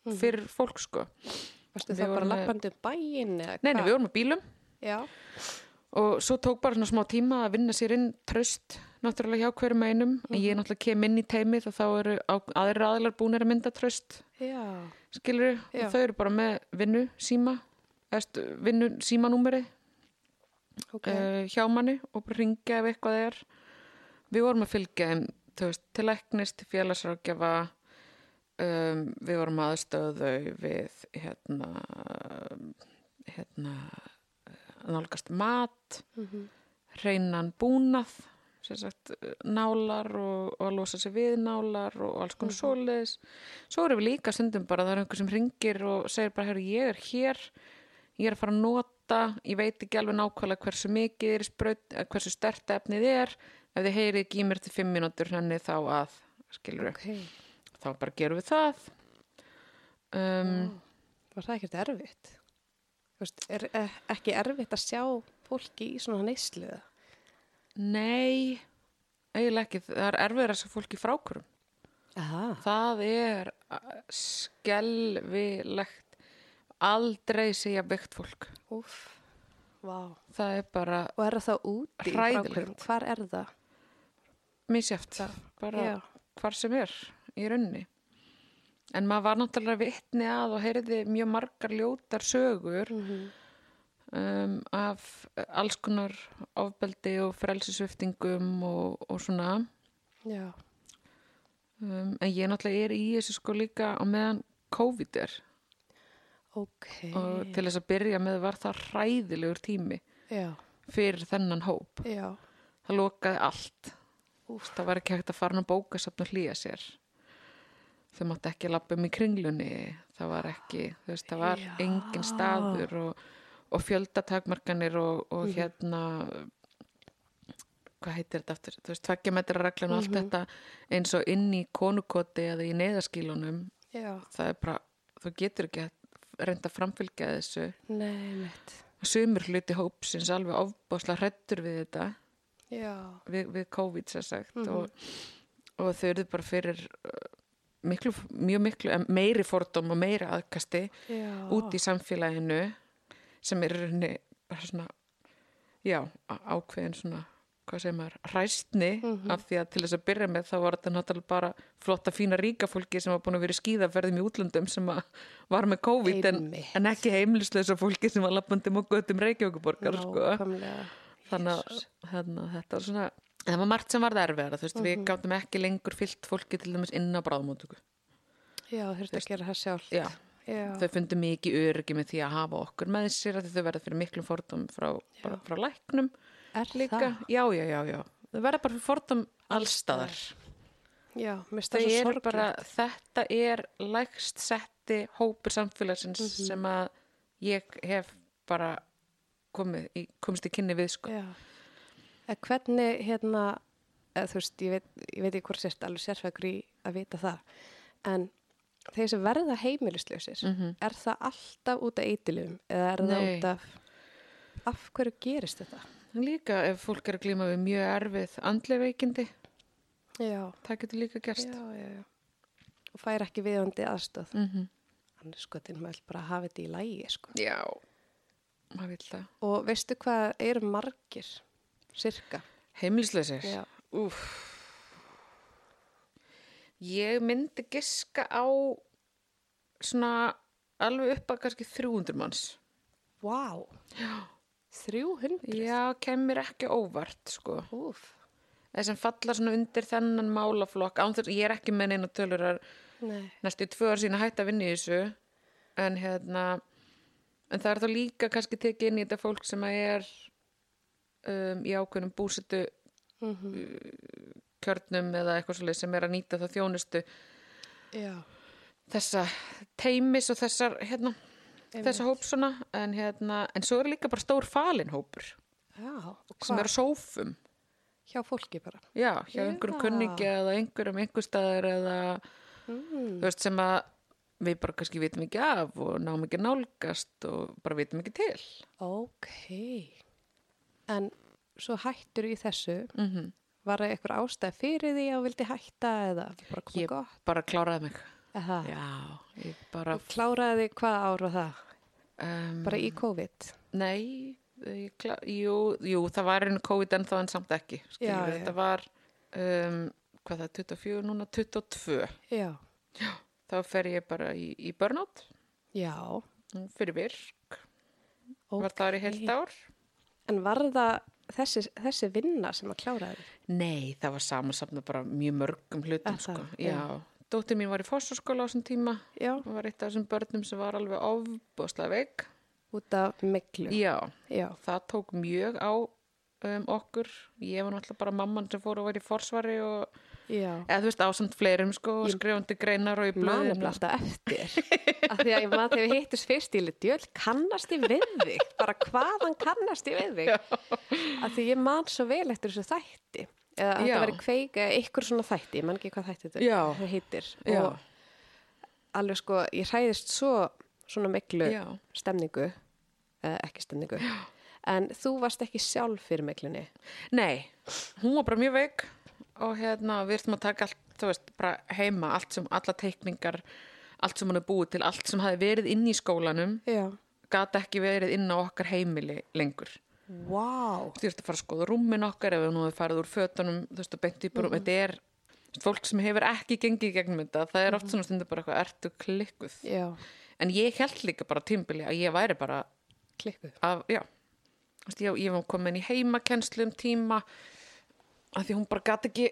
Mhm. fyrir fólk sko. Varstu það bara með- lappandi um bæinn eða nei, nei, hvað? við vorum á bílum. Já, og svo tók bara svona smá tíma að vinna sér inn tröst náttúrulega hjá hverjum einum. En ég náttúrulega kem inn í teimið og þá eru aðrir aðlar búinir að mynda tröst já, skilur Já. og þau eru bara með vinnu síma vinnu símanúmeri ok. uh, hjá manni og bara ringja ef eitthvað er við vorum að fylgja þeim til læknis, til félagsrákjafa um, við vorum aðstöðu við hérna hérna nálgast mat hreinan búnað sem sagt, nálar og, og að losa sig við nálar og alls konar svoleiðis. Svo erum við líka stundum bara það er einhver sem ringir og segir bara, herru, ég er hér ég er að fara að nota ég veit ekki alveg nákvæmlega hversu mikið er eh, hversu stert efnið er ef þið heyrið mér til fimm mínútur henni þá að, skilur Ok, þá bara gerum við það. Um, var það ekkert erfitt? Veist, er eh, ekki erfitt að sjá fólki í svona neysluða? Nei, eiginlega ekki. Það er erfiður að sjá fólki frákurum Aha. það er uh, skelvilegt aldrei segja byggt fólk. Úf, það er bara Og er það úti? Hvar er það? Misjæft bara Já. hvar sem er í raunni en maður var náttúrulega vitni að og heyrði mjög margar ljótar sögur Mhm. um, af alls konar ofbeldi og frelsisviftingum og, og svona Já. um, en ég náttúrulega er í þessu sko líka á meðan COVID er Ok. og til þess að byrja með var það hræðilegur tími Já. fyrir þennan hóp Já. það lokaði allt Úf, það var ekki hægt að fara að bóka og hlýja sér þau mátti ekki lappa um í kringlunni það var ekki, þú veist, það var Já. engin staður og, og fjöldatakmarkanir og, og Mhm. hérna hvað heitir þetta aftur, þú veist, tveggja metra reglun og allt Mhm. þetta eins og inn í konukoti eða í neyðaskílunum Já. það er bara, þú getur ekki að reynda að framfylgja þessu Nei, mitt. sumur hluti hópsins alveg ofbásla hrettur við þetta. Við, við COVID sér sagt Mhm. og, og þau eru bara fyrir uh, miklu, mjög miklu meiri fordóm og meiri aðkasti Já. út í samfélaginu sem er rauninni bara svona já, ákveðin svona hvað segir maður, hræstni Mhm. af því að til þess að byrja með þá var þetta náttúrulega bara flotta fína ríka fólki sem var búin að vera skíðaferðum í útlöndum sem var með COVID en, en ekki heimlisleisa fólki sem var lappandum og göttum Reykjavíkuborgar sko. Þannig að hérna, þetta var svona það var margt sem var erfiðara, þú veist, Mhm. við gáttum ekki lengur fyllt fólki til dæmis inn á bráðmóttöku Já, þurfti að gera það sjálf. já, Já. þau fundu mikið öryggi með því að hafa okkur með sér að þau verða fyrir miklum fordóm frá, bara, frá læknum Er líka, það? já, já, já, já þau verða bara fyrir fordóm allstaðar sorglegt. bara, þetta er lægst setti hópur samfélagsins Mhm. sem að ég hef bara í, komist í kynni við sko. Hvernig, hérna, eða, þú veist, ég veit, ég veit ekki hvort sérst alveg sérfækur í að vita það, en þeir sem verða heimilislausir, Mhm. er það alltaf út af eitilum eða er það Nei. út af, af hverju gerist þetta? Líka ef fólk er að glíma við mjög erfið andlega veikindi, Já, það getur líka gerst. já, já. Og fær ekki viðandi aðstöð. Mm -hmm. Annars sko, þetta maður bara að hafa þetta í lægi, sko. Já, það. Og veistu hvað eru margir, cirka? Úf. Ég myndi giska á svona alveg upp að kannski 300 manns. Vá, Já. 300? Já, kemur ekki óvart, sko. Úf, Það sem falla svona undir þennan málaflokk, án þess, ég er ekki með neina tölur að næstu tvö ár sína hætt að vinna í þessu en hérna en það er þá líka kannski tekið inn í þetta fólk sem að er um, í ákveðnum búsetu mhm, kjörnum eða eitthvað svolítið sem er að nýta þá þjónustu já. þessa teimis og þessar hérna, þessa hóp svona en hérna, en svo er líka bara stór falin hópur Já, sem er á sófum Hjá fólki bara. já, hjá einhverjum Já. kunningi eða einhverjum einhverstaðar eða Mm. veist sem að við bara kannski vitum ekki af og náum ekki nálgast og bara vitum ekki til Ok. En svo hættur í þessu, mm -hmm. var það eitthvað ástæð fyrir því að vildi hætta eða bara komið Ég- gott? bara kláraði mig já, ég bara Þú kláraði hvað ár var það? um, Bara í COVID? nei, ég klá, jú, jú það var einu COVID en þá en samt ekki Já, við, já. þetta var um, hvað það, 24, núna 22 Já. Þá fer ég bara í, í burnout Já. fyrir virk ok. var það í heilt ár En var það þessi, þessi vinna sem að klára þér? Nei, það var samansafna bara mjög mörgum hlutum sko. Já, dóttir mín var í fósarskóla á þessum tíma Já, og var eitt af þessum börnum sem var alveg ofbúslega veik. út af miklu. Já, Já, það tók mjög á um, okkur. Ég var náttúrulega bara mamman sem fór og var í forsvari og. Eða þú veist, ásand fleirum sko, og skrifandi greinar og í Man er blöðinu. alltaf eftir. af því að ég man þegar við hittust fyrst í litjöld, kannast ég við þig? Bara hvaðan kannast ég við þig? Af því ég man svo vel eftir þessu þætti. Eða að Já. þetta veri kveik eða ykkur svona þætti, ég man ekki hvað þætti þetta Já. það heitir. Já. Og alveg sko, ég hræðist svo svona miklu Já. stemningu, eða ekki stemningu. En þú varst ekki sjálf fyrir miklunni. Nei, hún var bara mjög veik og hérna við ertum að taka allt, þú veist, bara heima, allt sem, alla teikningar, allt sem hann er búið til, allt sem hafi verið inn í skólanum, Já. gata ekki verið inn á okkar heimili lengur. Vá. Þú veist að fara að skoða rúmin okkar ef hefur farið úr fötunum, þú veist að beint upp mm þetta er þú fólk sem hefur ekki gengið í gegnum þetta, það er oft svona stundur bara eitthvað ertu klikkuð. Já, En ég held líka bara tímbili að ég væri bara klikkuð. af, já, Þú veist, ég, ég var komin í heimakennslu um tíma að því hún bara gæti ekki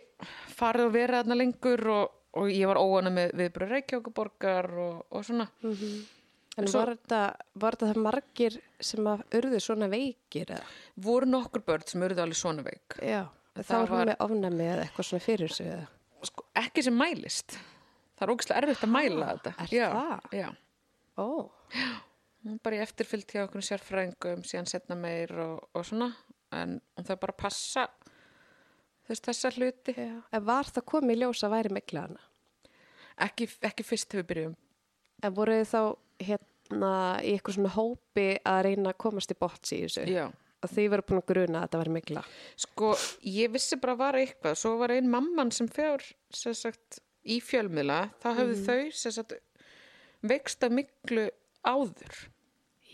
farið og verið þarna lengur og, og ég var óana með viðbröð Reykjavíkuborgar og, og svona. En Svo- var, þetta, það margir sem að urðu svona veikir eða? voru nokkur börn sem eruðu alveg svona veik. Já, Það þá er hún með ofnæmi eða eitthvað svona fyrir sig eða? sko, ekki sem mælist. Það er ógæslega erfitt að mæla þetta. er já, það? Já, Ó, hún bara í eftirfyllt hjá okkur sérfræðingum síðan setna meir og, og svona en hún þarf bara að passa þess þessa hluti já. En var það komið í ljós að væri mikla hana? ekki, ekki fyrst við byrjum En voru þið þá hérna í eitthvað svona hópi að reyna að komast í botts í þessu? já Að þið voru búin að gruna að þetta væri mikla? Sko, ég vissi bara að var eitthvað, svo var einn mamman sem fjár, sem sagt, í fjölmiðla, þá höfðu þau, sem sagt, veikst af miklu áður,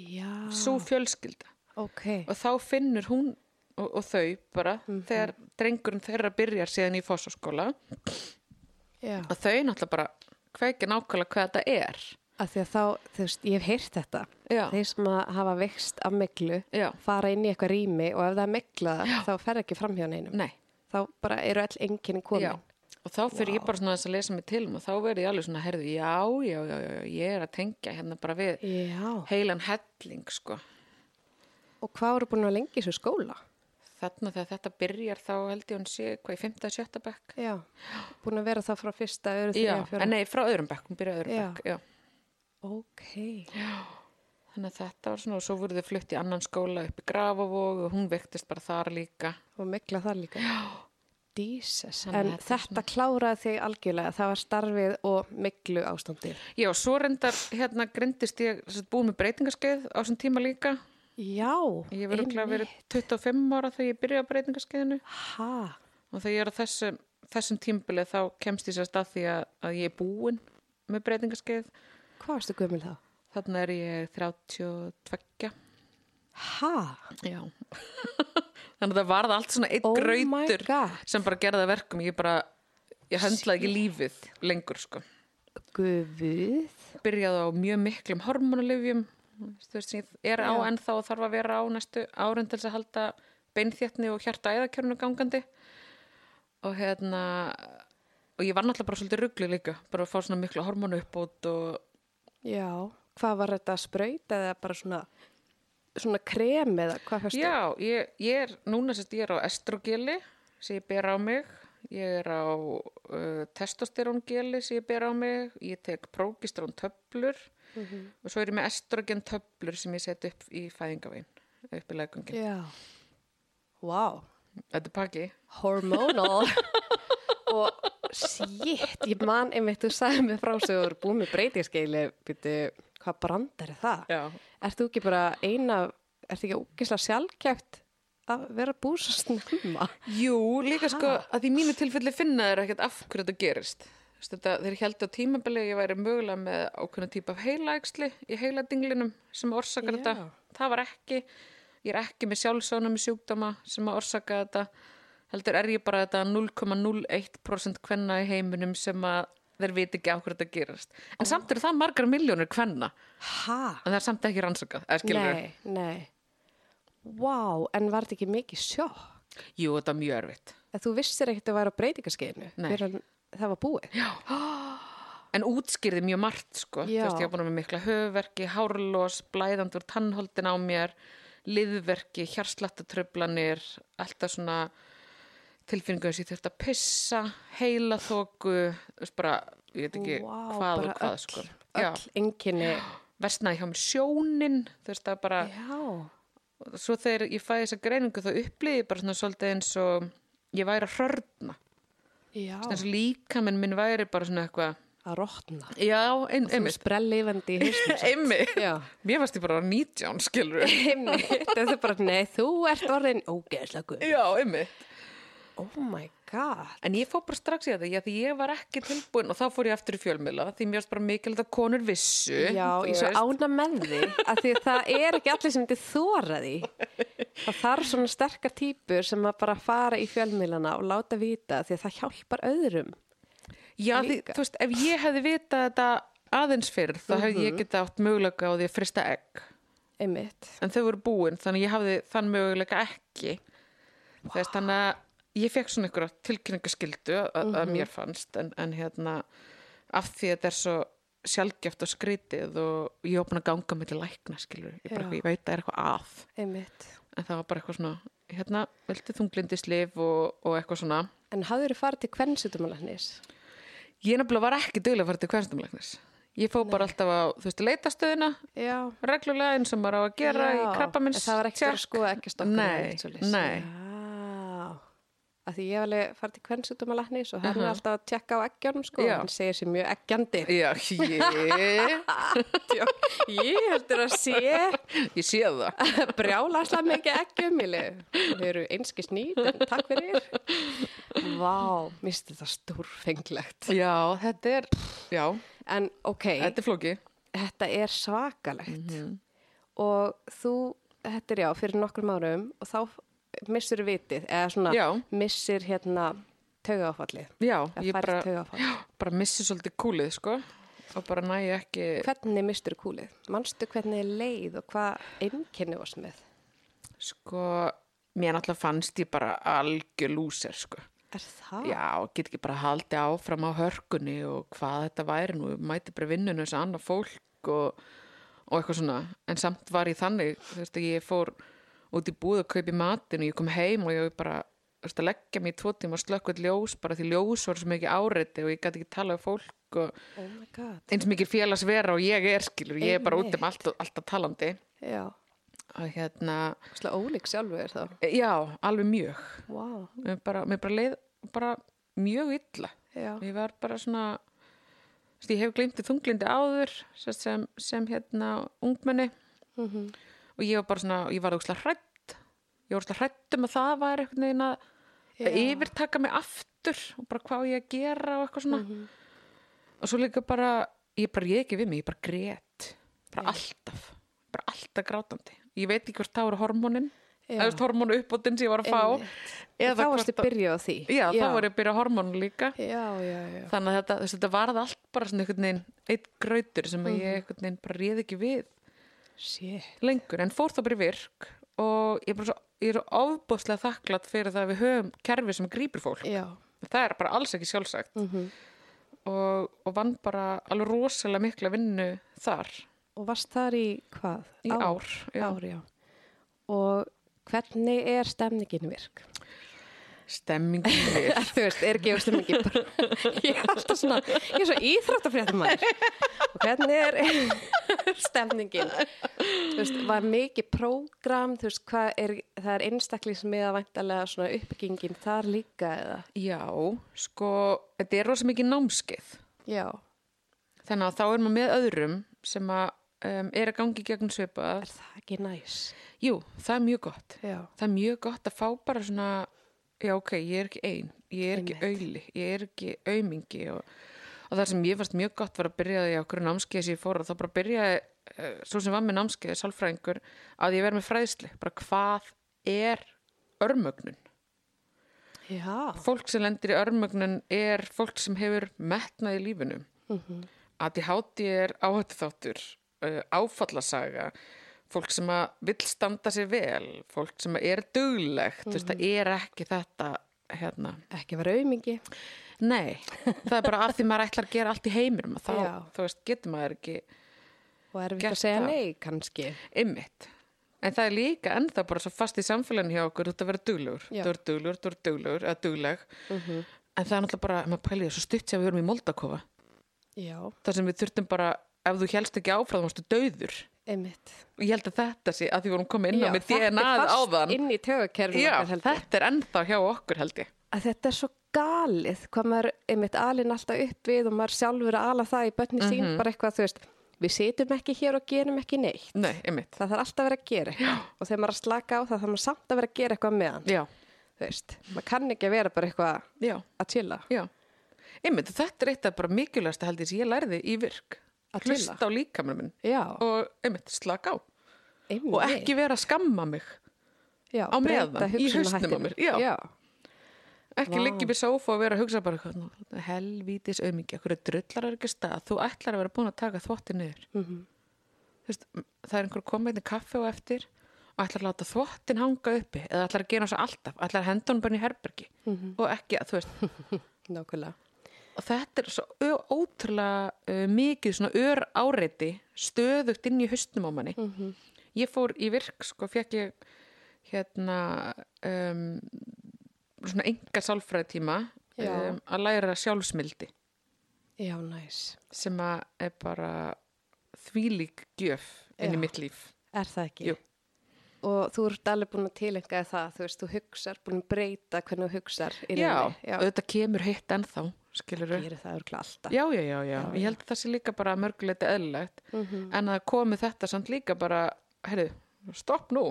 Já. svo fjölskylda. Ok. Og þá finnur hún og, og þau bara, þegar drengurinn þeirra byrjar síðan í fósaskóla, að þau náttúrulega bara kveikja nákvæmlega hvað þetta er. Að því að þá, þú veist, ég hef heyrt þetta. Já. Þeir sem að hafa veikst af miklu Já. fara inn í eitthvað rými og ef það er mikla þá fer ekki fram hjá neinum. Nei, Þá bara eru all enginni komin. já. Og þá fyrir ég bara svona að lesa mig til um og þá verði ég alveg svona, herðu, já, já, já, já, ég er að tengja hérna bara við Já. heilan helling, sko. Og hvað voru búin að lengi þessu skóla? Þarna þegar þetta byrjar þá held ég hún sé hvað í 5. og 7. bekk. Já. Búin að vera það frá fyrsta, öðru, Já, þriðja, fjóra. nei, frá öðrum bekk, hún byrjaði öðrum Já. bekk, já. Ok. Þannig að þetta var svona og svo voru þau flutt í annan skóla upp í Grafavog og hún vektist bara þar líka. Og mikla þar líka. Já. Jesus. En að þetta þetta kláraði þig algjörlega. Það var starfið og miklu ástandið. Já, svo reyndar hérna grindist ég búið með breytingaskeið á þessum tíma líka. Já. Ég verið örugglega verið 25 ára þegar ég byrjaði á breytingaskeiðinu Ha. og þegar ég er á þessum, þessum tímbilið þá kemst ég sérst að því að, að ég er búin með breytingaskeið. Hvað varstu gömul þá? Þarna er ég 32. Ha. Já. Þannig að það varð allt svona einn Oh God. sem bara gerði það verkum. Ég bara, ég höndlaði ekki lífið lengur, sko. Guð. Byrjaði á mjög miklum hormonalifjum, þú veist, sem ég er á Já. ennþá og þarf að vera á næstu árin til þess að halda beinþéttni og hjarta æðakjörnu gangandi. Og hérna, og ég var náttúrulega bara svolítið ruggli líka, bara að fá svona miklu hormonu uppbót og Já. Hvað var þetta spraut eða bara svona, svona krem eða hvað fyrstu? Já, ég, ég er, núna sérst ég er á estrogeli sem ég ber á mig, ég er á uh, testosteróngeli sem ég ber á mig, ég tek prógistrón töflur og svo er ég með estrogen töflur sem ég set upp í fæðingavegin, upp í leggungin. Já. Vá. Þetta er pakki. Hormonal. og shit, ég man einmitt, þú sagði mig frá sig og eru búin með breytingaskeili, byrju, hvað brandar er það? Já. Ert þú ekki bara eina, ert ekki ógislega sjálfkæft að vera búið svo snemma? Jú, líka sko að því mínu tilfelli finna þeir ekkert af hverju þetta gerist. Þetta, þeir held á tímabili að ég væri mögulega með ákveðna típa af heilaæksli í heiladinglinum sem orsakar Já. þetta. Það var ekki. Ég er ekki með sjálfsánum sjúkdóma sem að orsaka þetta. Heldur er ég bara þetta 0,01% kvenna í heiminum sem að þeir viti ekki á hverju þetta gerast. En samt eru það margar miljónir kvenna. Ha? En það er samt ekki rannsakað. Nei, nei. Vá, en var þetta ekki mikið sjokk? Jú, þetta er mjög erfitt. Að þú vissir ekkert að vera á breytingaskeiðinu Nei. Það var búið? Já. En útskýrði mjög margt, sko. Þú veist, ég var búin með mikla höfverki, hárlós, blæðandur tannholdin á mér, liðverki, hjarslattatröflanir, alltaf svona tilfinningu þess að ég þurfti að pissa, heila þóku, bara, ég veit ekki Vá, hvað og hvað, öll, sko. Öll enginni. versnaði hjá mér sjónin, þú veist, það bara, Já. svo þegar ég fæði þessa greiningu þá upplýði ég bara svona svolítið eins og ég væri að hrörna, Já. eins og líka minn minn væri bara svona eitthvað, Að rotna. já, ein, einmitt, sprellifandi í hausnum. einmitt, mér varst ég bara 19, skilur Einmitt. Það er bara, nei, þú ert orðin ógeðslega guð. Já, einmitt. Oh my god. En ég fór bara strax í þetta, já, því ég var ekki tilbúin og þá fór ég aftur í fjölmiðla, því mér varst bara mikilvægt að konur vissu. Já, ég svo ána með því að því það er ekki allir sem þið þóra því. Það þarf svona sterkar típur sem að bara fara í fjölmiðlana og láta vita því að það hjálpar öðrum. Já, því, þú veist, ef ég hefði vitað þetta aðeins fyrr, þá hefði Mhm. ég getað átt möguleika á því að frista egg. Einmitt. En þau voru búin, þannig ég hafði þann möguleika ekki. Wow. Þess, þannig að ég fekk svona einhverja tilkynningaskildu að, Mhm. að mér fannst, en, en hérna, af því að þetta er svo sjálfgeft og skrítið og ég opna ganga með til lækna, skilur. Ég, bara, Já. ég veit að það er eitthvað að. Einmitt. en það var bara eitthvað svona hérna, viltu þunglindislif og, og eitthvað svona En hafður þið farið til kvennsitumalæknis? ég nefnilega var ekki duglega að fara til hverstumlegnis ég fóð bara alltaf á, þú veist, leitastöðina Já. reglulega eins og maður á að gera í krabba En það var ekki að skoða ekki stokkur Nei, nei. Að því ég hef alveg farið til kvennsitumalæknis og hann er Mhm. alltaf að tjekka á eggjónum sko. Já. Hann segir sér mjög eggjandi. já, ég, Ég heldur að sé ég sé það brjála alltaf mikið eggjum. Þau eru einski snýt, en takk fyrir. Vá, misti það stórfenglegt. já, þetta er já, En ok, þetta er flóki þetta er svakalegt Mhm. og þú, þetta er já, fyrir nokkrum árum og þá missur vitið, eða svona Já. missir hérna taugáfallið, já, ég bara, bara missi svolítið kúlið, sko og bara næ ekki Hvernig missur kúlið? Manstu hvernig er leið og hvað einkenni varst með? sko, mér náttúrulega fannst ég bara algjör lúser, sko Er það? Já, get ekki bara haldið áfram á hörkunni og hvað þetta væri nú, mæti bara vinninu þess að annað fólk og, og eitthvað svona, en samt var ég þannig, þú veist, ég fór út í búð að kaupi matin og ég kom heim og ég bara, veist, að leggja mig í tvo tíma og slökkvöld ljós, bara því ljós var svo mikið áreiti og ég gæti ekki talað um fólk og Oh eins mikið félagsvera og ég er skilur, ég er bara út um allt, alltaf talandi. Já, og hérna, slá ólík sjálfur er þá. já, alveg mjög, Vá, mér bara, mér bara leið bara mjög illa. Já. ég var bara svona ég hef gleymti þunglindi áður sem, sem, hérna ungmenni. Mm og ég var bara svona, ég var úrslega hrætt ég var úrslega hrætt um að það var einhvern veginn að Já. yfirtaka mig aftur og bara hvað ég að gera og eitthvað svona Mhm. og svo líka bara, ég bara ég ekki við mig, ég bara grét bara Já. alltaf, bara alltaf grátandi ég veit ekki hvort það voru hormónin Já. eða hormónu uppbótin sem ég var að fá eða Þá varstu hvort að- byrjuð á því. já, þá var ég að byrja á hormónu líka Já, já, já. þannig að þetta, þetta varð allt bara svona einhvern veginn eitt grautur sem að Mhm. ég einhvern veginn bara réð ekki við Shit. lengur en fór þá bara í virk og ég er svo, ég er svo ofbúðslega þakklátt fyrir það að við höfum kerfi sem grípur fólk Já. það er bara alls ekki sjálfsagt Mm og, og vann bara alveg rosalega mikla vinnu þar Og varst þar í hvað? í ár, já. Ár, já. Og hvernig er stemningin virk? Stemmingin við Þú veist, er ekki stemningin bara... Ég er alltaf svona, ég er svo íþróttafréttum maður. Og hvernig er stemningin? Þú veist, var mikið prógram, þú veist, hvað er, það er að væntalega svona uppbyggingin þar líka eða? já, sko, þetta er rosa mikið námskeið Já. þannig að þá er maður með öðrum sem að um, er að gangi gegn svipað Er það ekki næs? jú, það er mjög gott Já. það er mjög gott að fá bara svona já ok, ég er ekki ein. Ég er ekki auðli, ég er ekki aumingi og, og það sem ég fannst mjög gott var að byrja því á okkur námskeið sem ég fór og þá bara byrjaði, uh, svo sem var með námskeið sálfræðingur, að ég verði með fræðsli bara hvað er örmögnun? Já. fólk sem lendir í örmögnun er fólk sem hefur metnað í lífinu. Mm að ég háti er áhættu þáttur uh, áfallasaga fólk sem að vill standa sér vel fólk sem er duglegt þú veist, það er ekki þetta hérna, Ekki vera aumingi. nei það er bara af því maður ætlar að gera allt í heiminum og þá, þú veist, getur maður ekki Og erfitt Gert að segja það. nei, kannski. ymmit en það er líka ennþá bara svo fast í samfélaginu hjá okkur ert að vera duglegur, Já. þú ert duglegur, þú ert duglegur eða dugleg, en það er náttúrulega bara maður pælið svo stutt sem við erum í Moldakofa. Já, þar sem við þurftum bara ef þú helst ekki áfram, þá varstu döður einmitt. ég held að þetta sé að því vorum komið inn á Já, með þetta DNA fast áðan inn í tögukerfinu Já, þetta er ennþá hjá okkur held ég að þetta er svo galið hvað maður einmitt alin alltaf upp við og maður sjálfur að ala það í bönni sín Mhm. bara eitthvað, þú veist, við situm ekki hér og gerum ekki neitt. Nei, einmitt Það þarf alltaf að vera að gera eitthvað og þegar maður er að slaka á það þarf maður samt að vera að gera eitthvað meðan, Já, þú veist. Maður kann ekki að vera bara eitthvað já, að chilla. já Einmitt, þetta er eitt af bara mikilvægast held ég sem ég lærði í virk Að Hlusta á líkamur minn Já, og einmitt, slaka á einmitt. og ekki vera að skamma mig já, á meðan, í hausnum á mér, já. já. ekki liggi við sófa og vera að hugsa bara eitthvað, "Nú, helvítis aumingi, okkur drullar er ekki stað þú ætlar að vera búin að taka þvotti niður Mhm. Þú veist, það er einhver komið í kaffi og eftir og ætlar að láta þvottin hanga uppi eða ætlar að gera svo alltaf, ætlar að henda hún bara í herbergi Mhm. og ekki, þú veist Nákvæmlega. Og þetta er svo ótrúlega uh, mikið svona ör áreiti stöðugt inn í haustnum á manni Mhm. ég fór í virk sko, fekk ég hérna um, svona enga sálfræðtíma um, að læra sjálfsmildi Já, næs. sem að er bara þvílík gjöf inn í mitt líf Er það ekki? Jú. Og þú ert alveg búin að tilenga það, þú veist, þú hugsar, búin að breyta hvernig þú hugsar. í já, já. auðvitað kemur hitt ennþá skilur Gerir það örgla alltaf. já, já, já, já, ég held að það sé líka bara mörguleiti eðlilegt Mhm. en að komi þetta samt líka bara heyrðu, stopp nú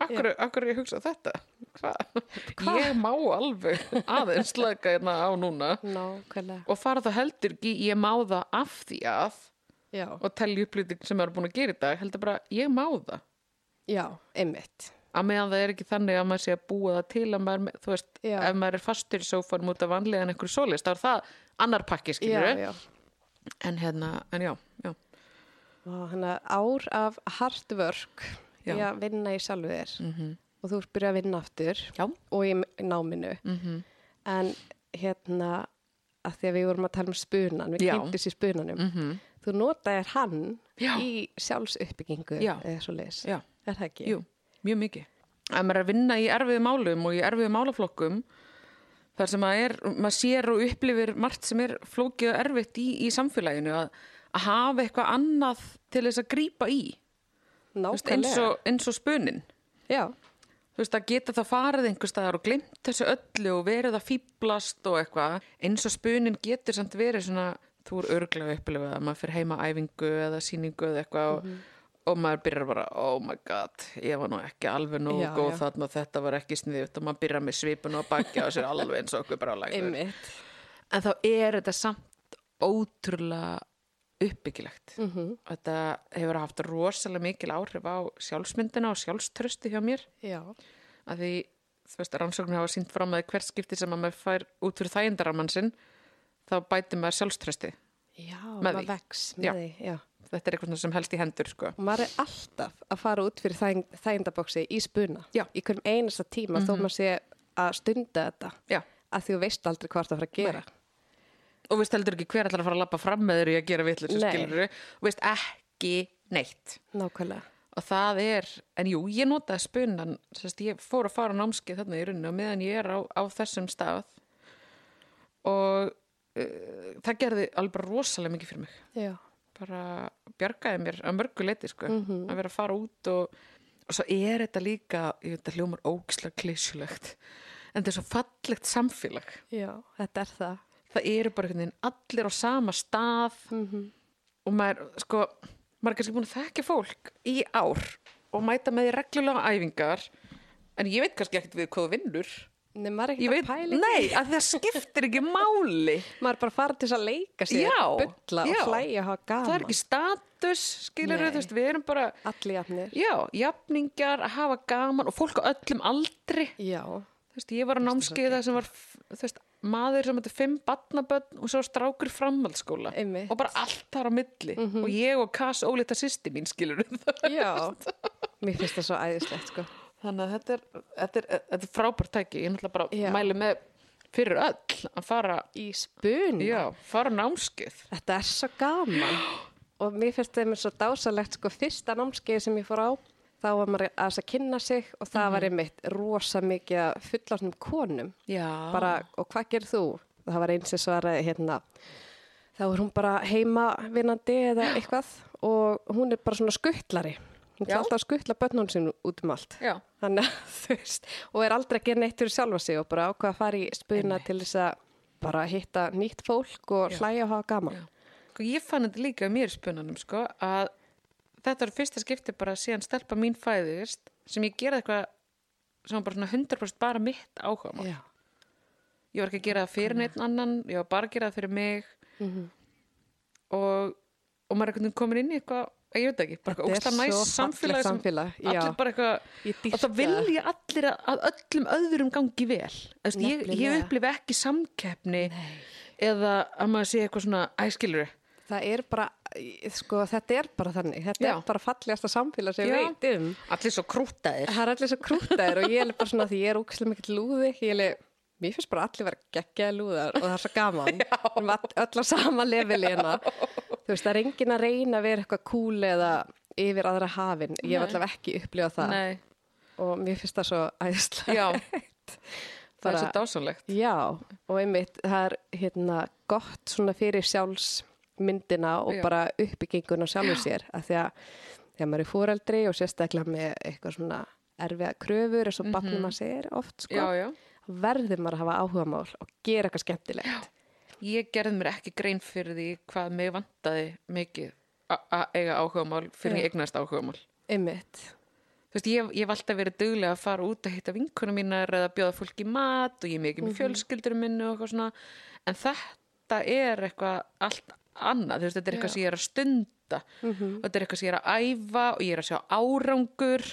akkur, akkur ég hugsa þetta Hva? Hva? ég má alveg aðeins slaka hérna á núna Nákvæmlega. og fara það heldur ekki ég má það af því að Já, og telja upplýting sem er búin að gera í dag heldur bara, ég má það já, einmitt. Að meðan það er ekki þannig að maður sé að búa það til að maður, þú veist, Já. ef maður er fastur í sófanum út af vanlegan einhverju sólist, þá er það annar pakki, skilur já. en hérna, en já, já Og hann að ár af hard work í að vinna í sjálfu þér mm og þú ert byrjað að vinna aftur Já. og í náminu. mm En hérna, að því að við vorum að tala um spunan, við kynntum sér spunanum. -hmm. Þú notaðir hann í sjálfsuppbyggingu Já. eða svo leis. Já. Er það ekki? Jú, mjög mikið. Að maður er að vinna í erfiðu málum og í erfiðu málaflokkum þar sem maður, er, maður sér og upplifir margt sem er flókið og erfitt í, í samfélaginu að, að hafa eitthvað annað til þess að grípa í Nákvæmlega. eins, og, eins og spunin. Já, Þú veist, að geta það farið einhver staðar og glimt þessu öllu og verið að fýblast og eitthvað. Eins og spunin getur samt verið svona, þú er örglega upplifað að maður fyrir heima æfingu eða síningu eða eitthvað og, og maður byrjar bara, oh my god, ég var nú ekki alveg nógu Já, góð já. þarna og þetta var ekki sniðut og maður byrjar með svipun og baki á sér alveg eins og okkur bara einmitt. En þá er þetta samt ótrúlega uppbyggilegt. Mm Þetta hefur haft rosalega mikil áhrif á sjálfsmyndina og sjálfströsti hjá mér Já, að því þú veist, rannsóknir hafa sínt fram að hvert skipti sem að maður fær út fyrir þægindaramann sinn þá bætir maður sjálfströsti já, maður vex með því, já. Þetta er eitthvað sem helst í hendur sko. Og maður er alltaf að fara út fyrir þæg, þægindabóksi í spuna. Já. Mhm. Í hverjum einasta tíma þó maður sé að stunda þetta. Já. Að þú veist aldrei hvað það fara að gera. og veist heldur ekki hver ætlar að fara að lappa fram með þér í að gera Nei. skilur og veist ekki neitt Nákvæmlega. og það er, en jú, ég notaði spunan sérst, ég fór að fara á námskeið þarna í runni og meðan ég er á, á þessum stað og uh, það gerði alveg rosalega mikið fyrir mig Já. Bara bjargaði mér að mörgu leiti sko, Mhm. að vera að fara út og, og svo er þetta líka ég veit að hljómar ógislega klísjulegt en þetta er svo fallegt samfélag Já, þetta er það. það eru bara einhvern veginn allir á sama stað Mm og maður, sko, maður er kannski búin að þekka fólk í ár og mæta með því reglulega æfingar en ég veit kannski ekkert við hvað vinnur Nei, maður er veit, að pæla nei, að það skiptir ekki máli Maður er bara að fara til þess að leika sér, Já, bulla já. og hlæja og hafa gaman. það er ekki status, skilur Nei. þú veist, við erum bara Allir jafnir. Já, jafningar að hafa gaman og fólk á öllum aldri. Já. Þú veist, ég var á námskeiða sem var, þú veist, maður sem er fimm batnabönn og svo strákur framhaldsskóla Einmitt. og bara allt þar á milli og ég og Kass ólita sýsti mín skilur Já, mér finnst það svo æðislegt sko. Þannig að þetta er, þetta er, þetta er frábært tæki. Ég náttúrulega bara Já. mæli með fyrir öll að fara, Í spun já, fara á námskeið. Þetta er svo gaman. Og mér finnst það mér svo dásalegt sko fyrsta námskeið sem ég fór á þá var maður að þess að kynna sig og það var einmitt rosa mikið að fullátnum konum. Já, bara, og hvað gerir þú? Það var eins sem svaraði hérna þá er hún bara heima vinnandi eða eitthvað og hún er bara svona skuttlari hún er Já. alltaf að skuttla börnunum sinu út um allt já, þannig að veist og er aldrei að gera neitt fyrir sjálfa sig og bara ákvað að fara í spuna til þess að bara hitta nýtt fólk og hlæja og hafa gaman Já. sko, ég fann þetta líka mér spunanum sko, að þetta er fyrsta skipti bara síðan stelpa mín fæðist sem ég gera eitthvað sem var bara svona 100% bara mitt áhuga. Já. ég var ekki að gera það fyrir neitt annan ég var bara að gera það fyrir mig og, og maður er komin inn í eitthvað ég veit ekki, bara eitthvað ógsta næst samfélag samfélag, allir bara eitthvað og það vilja allir að, að öllum öðrum gangi vel Þess, ég, ég upplifi ekki samkeppni eða að maður sé eitthvað svona æskilur Það er bara, sko, þetta er bara þannig. Þetta Já. er bara fallegasta samfélag sem ég Já. veit um. allir svo krútaðir Það er allir svo krútaðir og ég er bara svona því ég er úkslega mikill lúði. Ég er, mér finnst bara allir vera geggjaði lúðar og það er svo gaman. Við öll á sama leveli hérna. Þú veist, það er engin að reyna að vera eitthvað cool eða yfir aðra hafin. Ég Nei. allavega ekki upplifað það Nei, og mér finnst það svo æðislega. já, það er svo dásanlegt Já, og einmitt, það er hérna gott svona fyrir sjálfsmyndina og Já. bara uppbyggingun á sjálfur sér, af því að þegar maður er fóreldri og sérstaklega með eitthvað svona erfiða kröfur eins og mm -hmm. maður segir oft, sko, Já, já, verður maður að hafa áhugamál og gera eitthvað skemmtilegt. Ég gerði mér ekki grein fyrir því hvað mig vantaði mikið að eiga áhugamál fyrir ég eignast áhugamál. Einmitt, Þú veist, ég, ég hef alltaf verið duglega að fara út að hitta vinkunum mínar eða bjóða fólki í mat og ég er mikið með fjölskyldur minni og eitthvað svona. En þetta er eitthvað allt annað, þú veist, þetta er eitthvað Já. sem ég er að stunda. Og þetta er eitthvað sem ég er að æfa og ég er að sjá árangur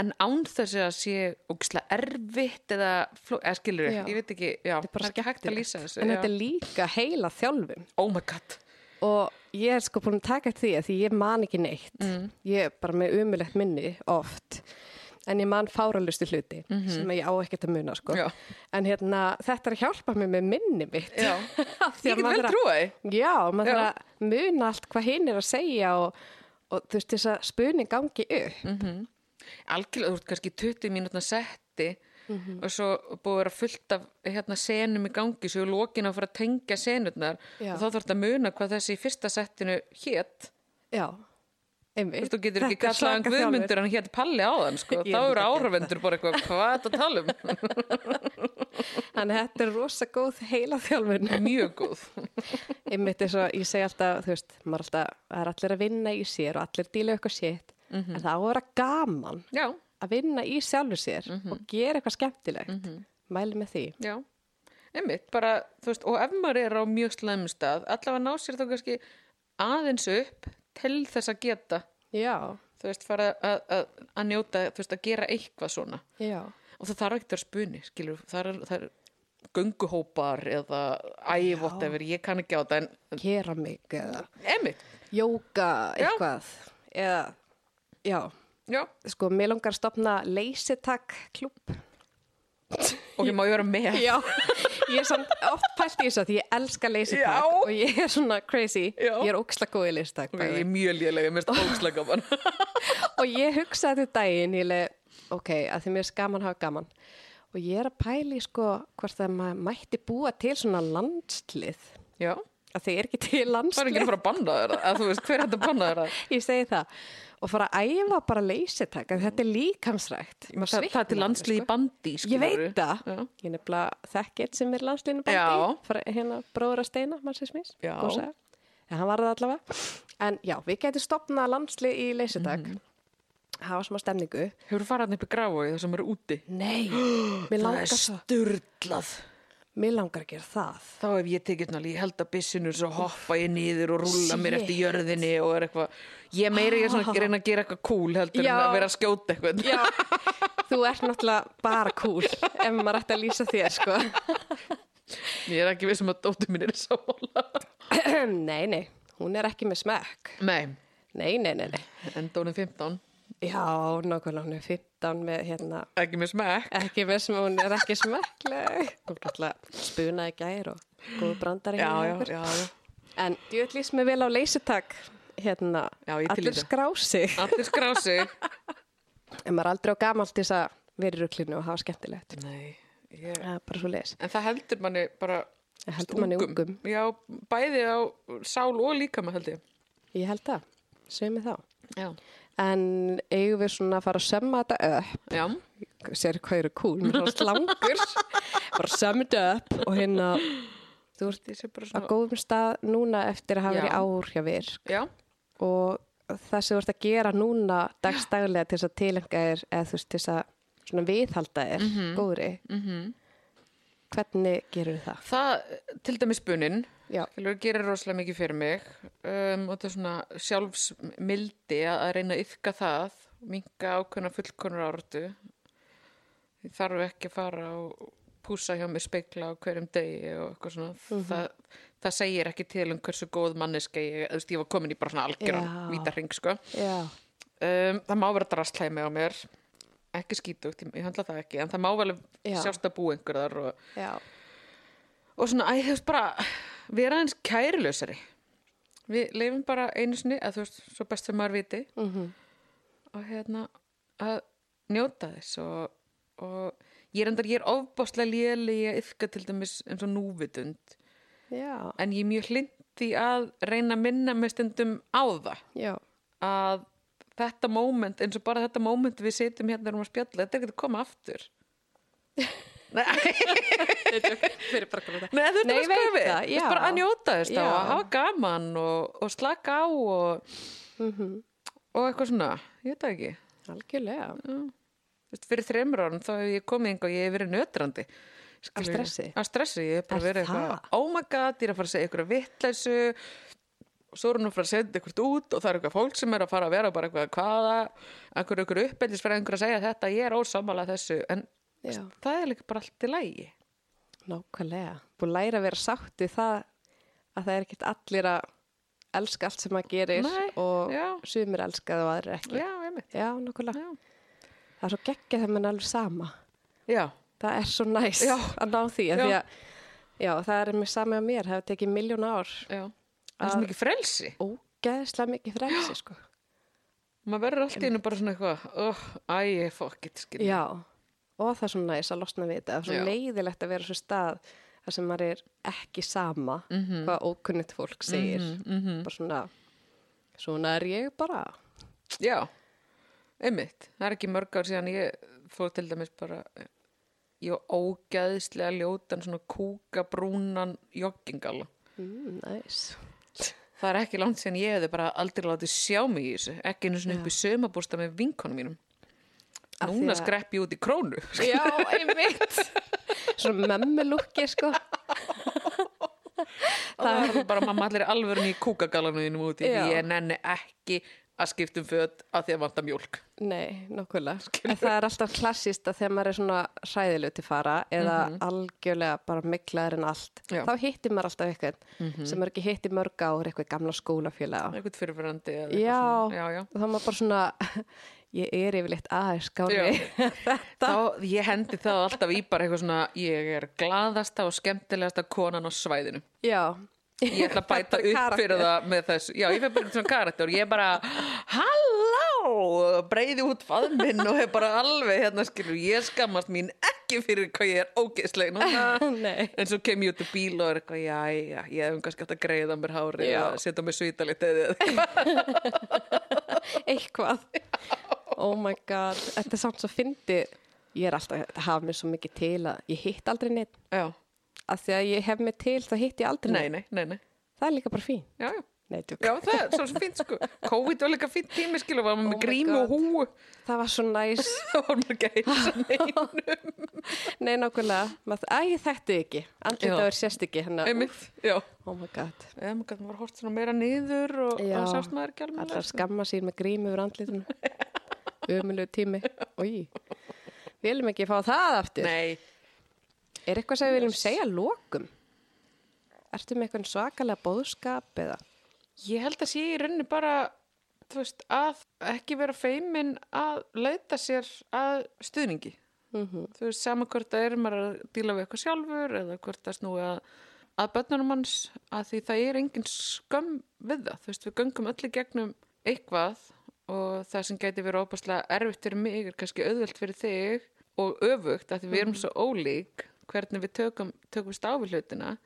en án þess að sé ógislega erfitt eða, eða skilur Já. ég veit ekki, já, þetta er bara það ekki hægt að lýsa þessu En já. þetta er líka heila þjálfun. oh my god Og ég er sko búin að taka því að því ég man ekki neitt. Mm. Ég er bara með umulegt minni oft. En ég man fáralustu hluti sem ég á ekkert að muna sko. Já. En hérna, þetta er að hjálpa mér með minni mitt. Ég get vel því Já, maður þarf að muna allt hvað hinn er að segja og, og þú veist þess að spunni gangi upp. Mm. Algjörlega, þú ert kannski 20 mínútna setti Mhm. og svo búið að vera fullt af hérna, senum í gangi svo í lokin að fara að tengja senurnar Já. og þá þetta að muna hvað þessi í fyrsta settinu hétt Já, einmitt. þú getur ekki Þetta er kallað hann svaka þjálfun. Guðmundur en hétt Palli á þann sko. Þá eru áravendur bara eitthvað hvað er þetta að tala um Þannig að þetta er rosa góð heila þjálfun. mjög góð einmitt eins og ég segi alltaf, þú veist, maður er alltaf, er allir að vinna í sér og allir díla eitthvað sétt. En það á að vera gaman já, að vinna í sjálfur sér og gera eitthvað skemmtilegt. Mæli með því. já. Einmitt, bara, þú veist, og ef maður er á mjög slæmum stað, allavega ná sér þá kannski aðeins upp til þess að geta Já, þú veist, fara að, að, að njóta þú veist, að gera eitthvað svona. Já. og það þarf ekkert að spuni, skilur það er, það er gönguhópar eða ævotefur, ég kann ekki á þetta en Keramik eða jóka eitthvað. Eða, já, já, sko, mér langar að stopna leysitak klúb. og ég má vera með? Já, ég er samt oft pælt í þessu að ég elska leysitak Já. og ég er svona crazy. Já. Ég er óksla góð í leysitak. ok, ég er mjög lélega, mér finnst ógslega gaman. Og ég hugsaði þetta daginn ég leið, ok, að því mér er gaman að hafa gaman. Og ég er að pæli sko hvort að maður mætti búa til svona landslið. Já, að er ekki til það er landslið ekki að fara að banna þér að þú veist, hver er þetta að banna að ég segi það og fara að æfa bara leysitak þetta er líkamsrækt. Það, það er til landslið sko. bandi ég skilurðu. veit það, ég er nefnilega þekkið sem er landsliðinu Já. bandi. Fara, hérna bróður að steina, en hann var það allavega. En já, við getum stopnað landslið í leysitak. Mhm. hafa smá stemningu. Hefur farað hann upp í gráu það sem eru úti? Nei, mér það langar er svo sturlað Mér langar að gera það. þá hef ég tekið náttúrulega, ég held að byssinu svo hoppa ég niður og rúlla mér eftir jörðinni og er eitthvað, ég meiri ég er svona að reyna að gera eitthvað cool heldur Já. en að vera að skjóta eitthvað Já, þú ert náttúrulega bara cool ef maður ætti að lýsa þér, sko. Ég er ekki vissum að dóttir mín er sammála. nei, nei, hún er ekki með smekk. Nei, Nei, nei, nei, en dónin 15, Já, nákvæmlega, hún er 15 með hérna, ekki með smekk. ekki með sem hún er ekki smekkleg. Hún er alltaf spunaði gær og góð brandari. Já, hérna já, já, já. En djúið lýst mig vel á leysitak, hérna, Já, ég til í allir þetta. skrá sig. Allir skrá sig. En maður er aldrei á gamalt þess að vera í ruklinu og hafa skemmtilegt. Nei, ég... Það er bara svo leis. En það heldur manni bara Það heldur manni ungum. Já, bæði á sál og líkama held ég. Ég held það, við þá. Já. En eigum við svona að fara að sömma þetta upp, Já, sér hvað eru kúl, mér fannst langur, bara sömma þetta upp og hérna, þú ert ég sé bara á svona... góðum stað núna eftir að hafa verið Já, og það sem þú ert að gera núna dagstaglega til þess að tilenga þér eða þú veist til þess að viðhalda þér góðri, mhm. Hvernig gerur það? Það, til dæmis bunin, Já, gerir rosalega mikið fyrir mig um, og þetta er svona sjálfsmildi að, reyna að yfka það, minka ákveðna fullkonur áratu. Ég þarf ekki að fara og púsa hjá mig speikla á hverjum degi og eitthvað svona. Mhm. það, það segir ekki til um hversu góð manneska ég, þú veist, ég var komin í bara svona algjöran Já. vítarring, sko. já, Um, það má vera drastlæmi á mér, ekki skítugt, ég, ég handla það ekki, en það má vel Já. sjást að bú einhverðar og og svona, æ, þú veist bara vera eins kærilausari. Við leifum bara einu sinni að þú veist, svo best sem maður viti. Mhm, og hérna að njóta þess og, og ég er endar, ég er ofbáslega léli að yfka til dæmis eins og núvitund. Já, en ég er mjög hlind því að reyna að minna með stundum á það. Já, að þetta moment, eins og bara þetta moment við sitjum hérna um að spjalla, þetta er ekki að koma aftur Nei, fyrir bara komið Nei, þú Nei, veit við, það, þú veist já. bara að njóta þess að hafa gaman og, og slaka á og, Mhm, og eitthvað svona, ég veit ekki. Algjörlega, veist, fyrir þreymur árum þá hef ég komið yngur og ég hef verið nötrandi. skilurðu. stressi? Að stressi, ég hef bara Er verið eitthvað, oh my god, ég er að fara að segja ykkur að vitleysu og svo er hún að fara að senda ykkur út og það er eitthvað fólk sem er að fara að vera bara eitthvað hvaða, einhver ykkur uppeldisfræðingur að segja þetta, ég er ósámála þessu, en Já. það er líka bara allt í lægi. nákvæmlega. Búið að læra að vera sátt við það að það er ekkert allir að elska allt sem maður gerir Nei, og já. sumir elskaði og aðrir ekki. Já. Já, nákvæmlega. Já. Það er svo geggjað þegar mann er alveg sama. Já, Það er svo næs Já. að ná því. Því að, já, það er mér sami á mér. Það hefur tekið miljón ár. já. Það er svo mikið frelsi. Ógeðslega mikið frelsi, sko. maður verður allt í hennu bara svona eitthvað oh, æ, fuck it, skil Já, og það er svo næs að losna við þetta. Það er svo Já. leiðilegt að vera svo stað þar sem maður er ekki sama Mhm. hvað ókunnit fólk segir. -hmm. Bara svona, svona er ég bara. já, einmitt það er ekki mörg ár síðan ég fór til dæmis bara ég var ógæðislega ljótan svona kúkabrúnan joggingala Mm, næs. Það er ekki langt síðan ég hefði bara aldrei látið sjá mig í þessu ekki einu svona upp í sömabústa með vinkonum mínum núna skrepp ég út í krónu Já, einmitt. Svona mömmulúkki, sko. það er bara mamma allir alvörun í kúkagalanu þínum úti Já. því ég nenni ekki að skipta um föt að því að vanta mjólk Nei, nokkulega. En það er alltaf klassist að þegar maður er svona hræðilegu til fara eða algjörlega bara miklaður en allt. Já. Þá hittir maður alltaf eitthvað sem er ekki hitt í mörg ár, eitthvað gamla skólafélaga. eitthvað eitthvað Já, já, þá maður bara svona, ég er yfirleitt aðeins skári. Þá, ég hendi það alltaf í bara eitthvað svona ég er glaðasta og skemmtilegasta konan á svæðinu. Já. Ég ætla að bæta upp fyrir það með þessu. Já, ég fyrir bara svona karakter og ég bara halló, breyði út faðminn og hef bara alveg hérna skilur, ég skammast mín ekki fyrir hvað ég er ógeðsleg. En svo kem ég út í bíl og er eitthvað, já, já, ég hef um kannski átt að greiða mér hári og setja mér svítalit eða eitthvað. oh my god, þetta er samt svo fyndi ég er alltaf að hafa mér svo mikið til að ég hitt aldrei neitt Já, að því að ég hef mig til þá hitt ég aldrei nei, nei, nei, nei. það er líka bara fín Já, já. Já, það er svo sem fínt sko. COVID var líka fínt tími skilu var maður Oh með my grímu og God. húu. Það var svo næs. Það var maður að neinum nei, nákvæmlega, æ, ég þekkti ekki. Andlita Já. verið sérst ekki já. Oh my god. Maður maður hort svona meira niður og þá sást maður ekki alveg allar skamma sín með grímu yfir andlitunum umulegu tími. Við viljum ekki fá það aftur? Nei, er eitthvað sem við viljum segja lokum ertu með eitthvað svakalega bóðskap eða? Ég held að sé í rauninni bara, veist, að ekki vera feimin að leita sér að stuðningi. Mm -hmm. Þú veist, sama hvort það er maður að díla við eitthvað sjálfur eða hvort það snúi að, að börnunum hans að því það er engin skömm við það. Þú veist, við göngum öll í gegnum eitthvað og það sem gæti verið óbærslega erfitt fyrir mig er kannski auðvelt fyrir þig og öfugt að því við erum svo ólík hvernig við tökum, tökum stáfi hlutina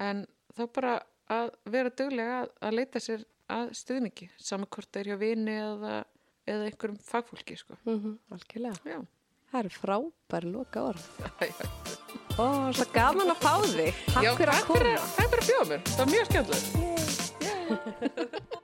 en þá bara að vera duglega að, að leita sér að stuðningi, það er hjá vini eða, eða einhverjum fagfólki sko. Mm Algjörlega. Já, Það er frábær loka orð. Ó, svo gaman að fá þig. Takk fyrir að koma. takk fyrir að bjóða mér, það var mjög skemmtilegt.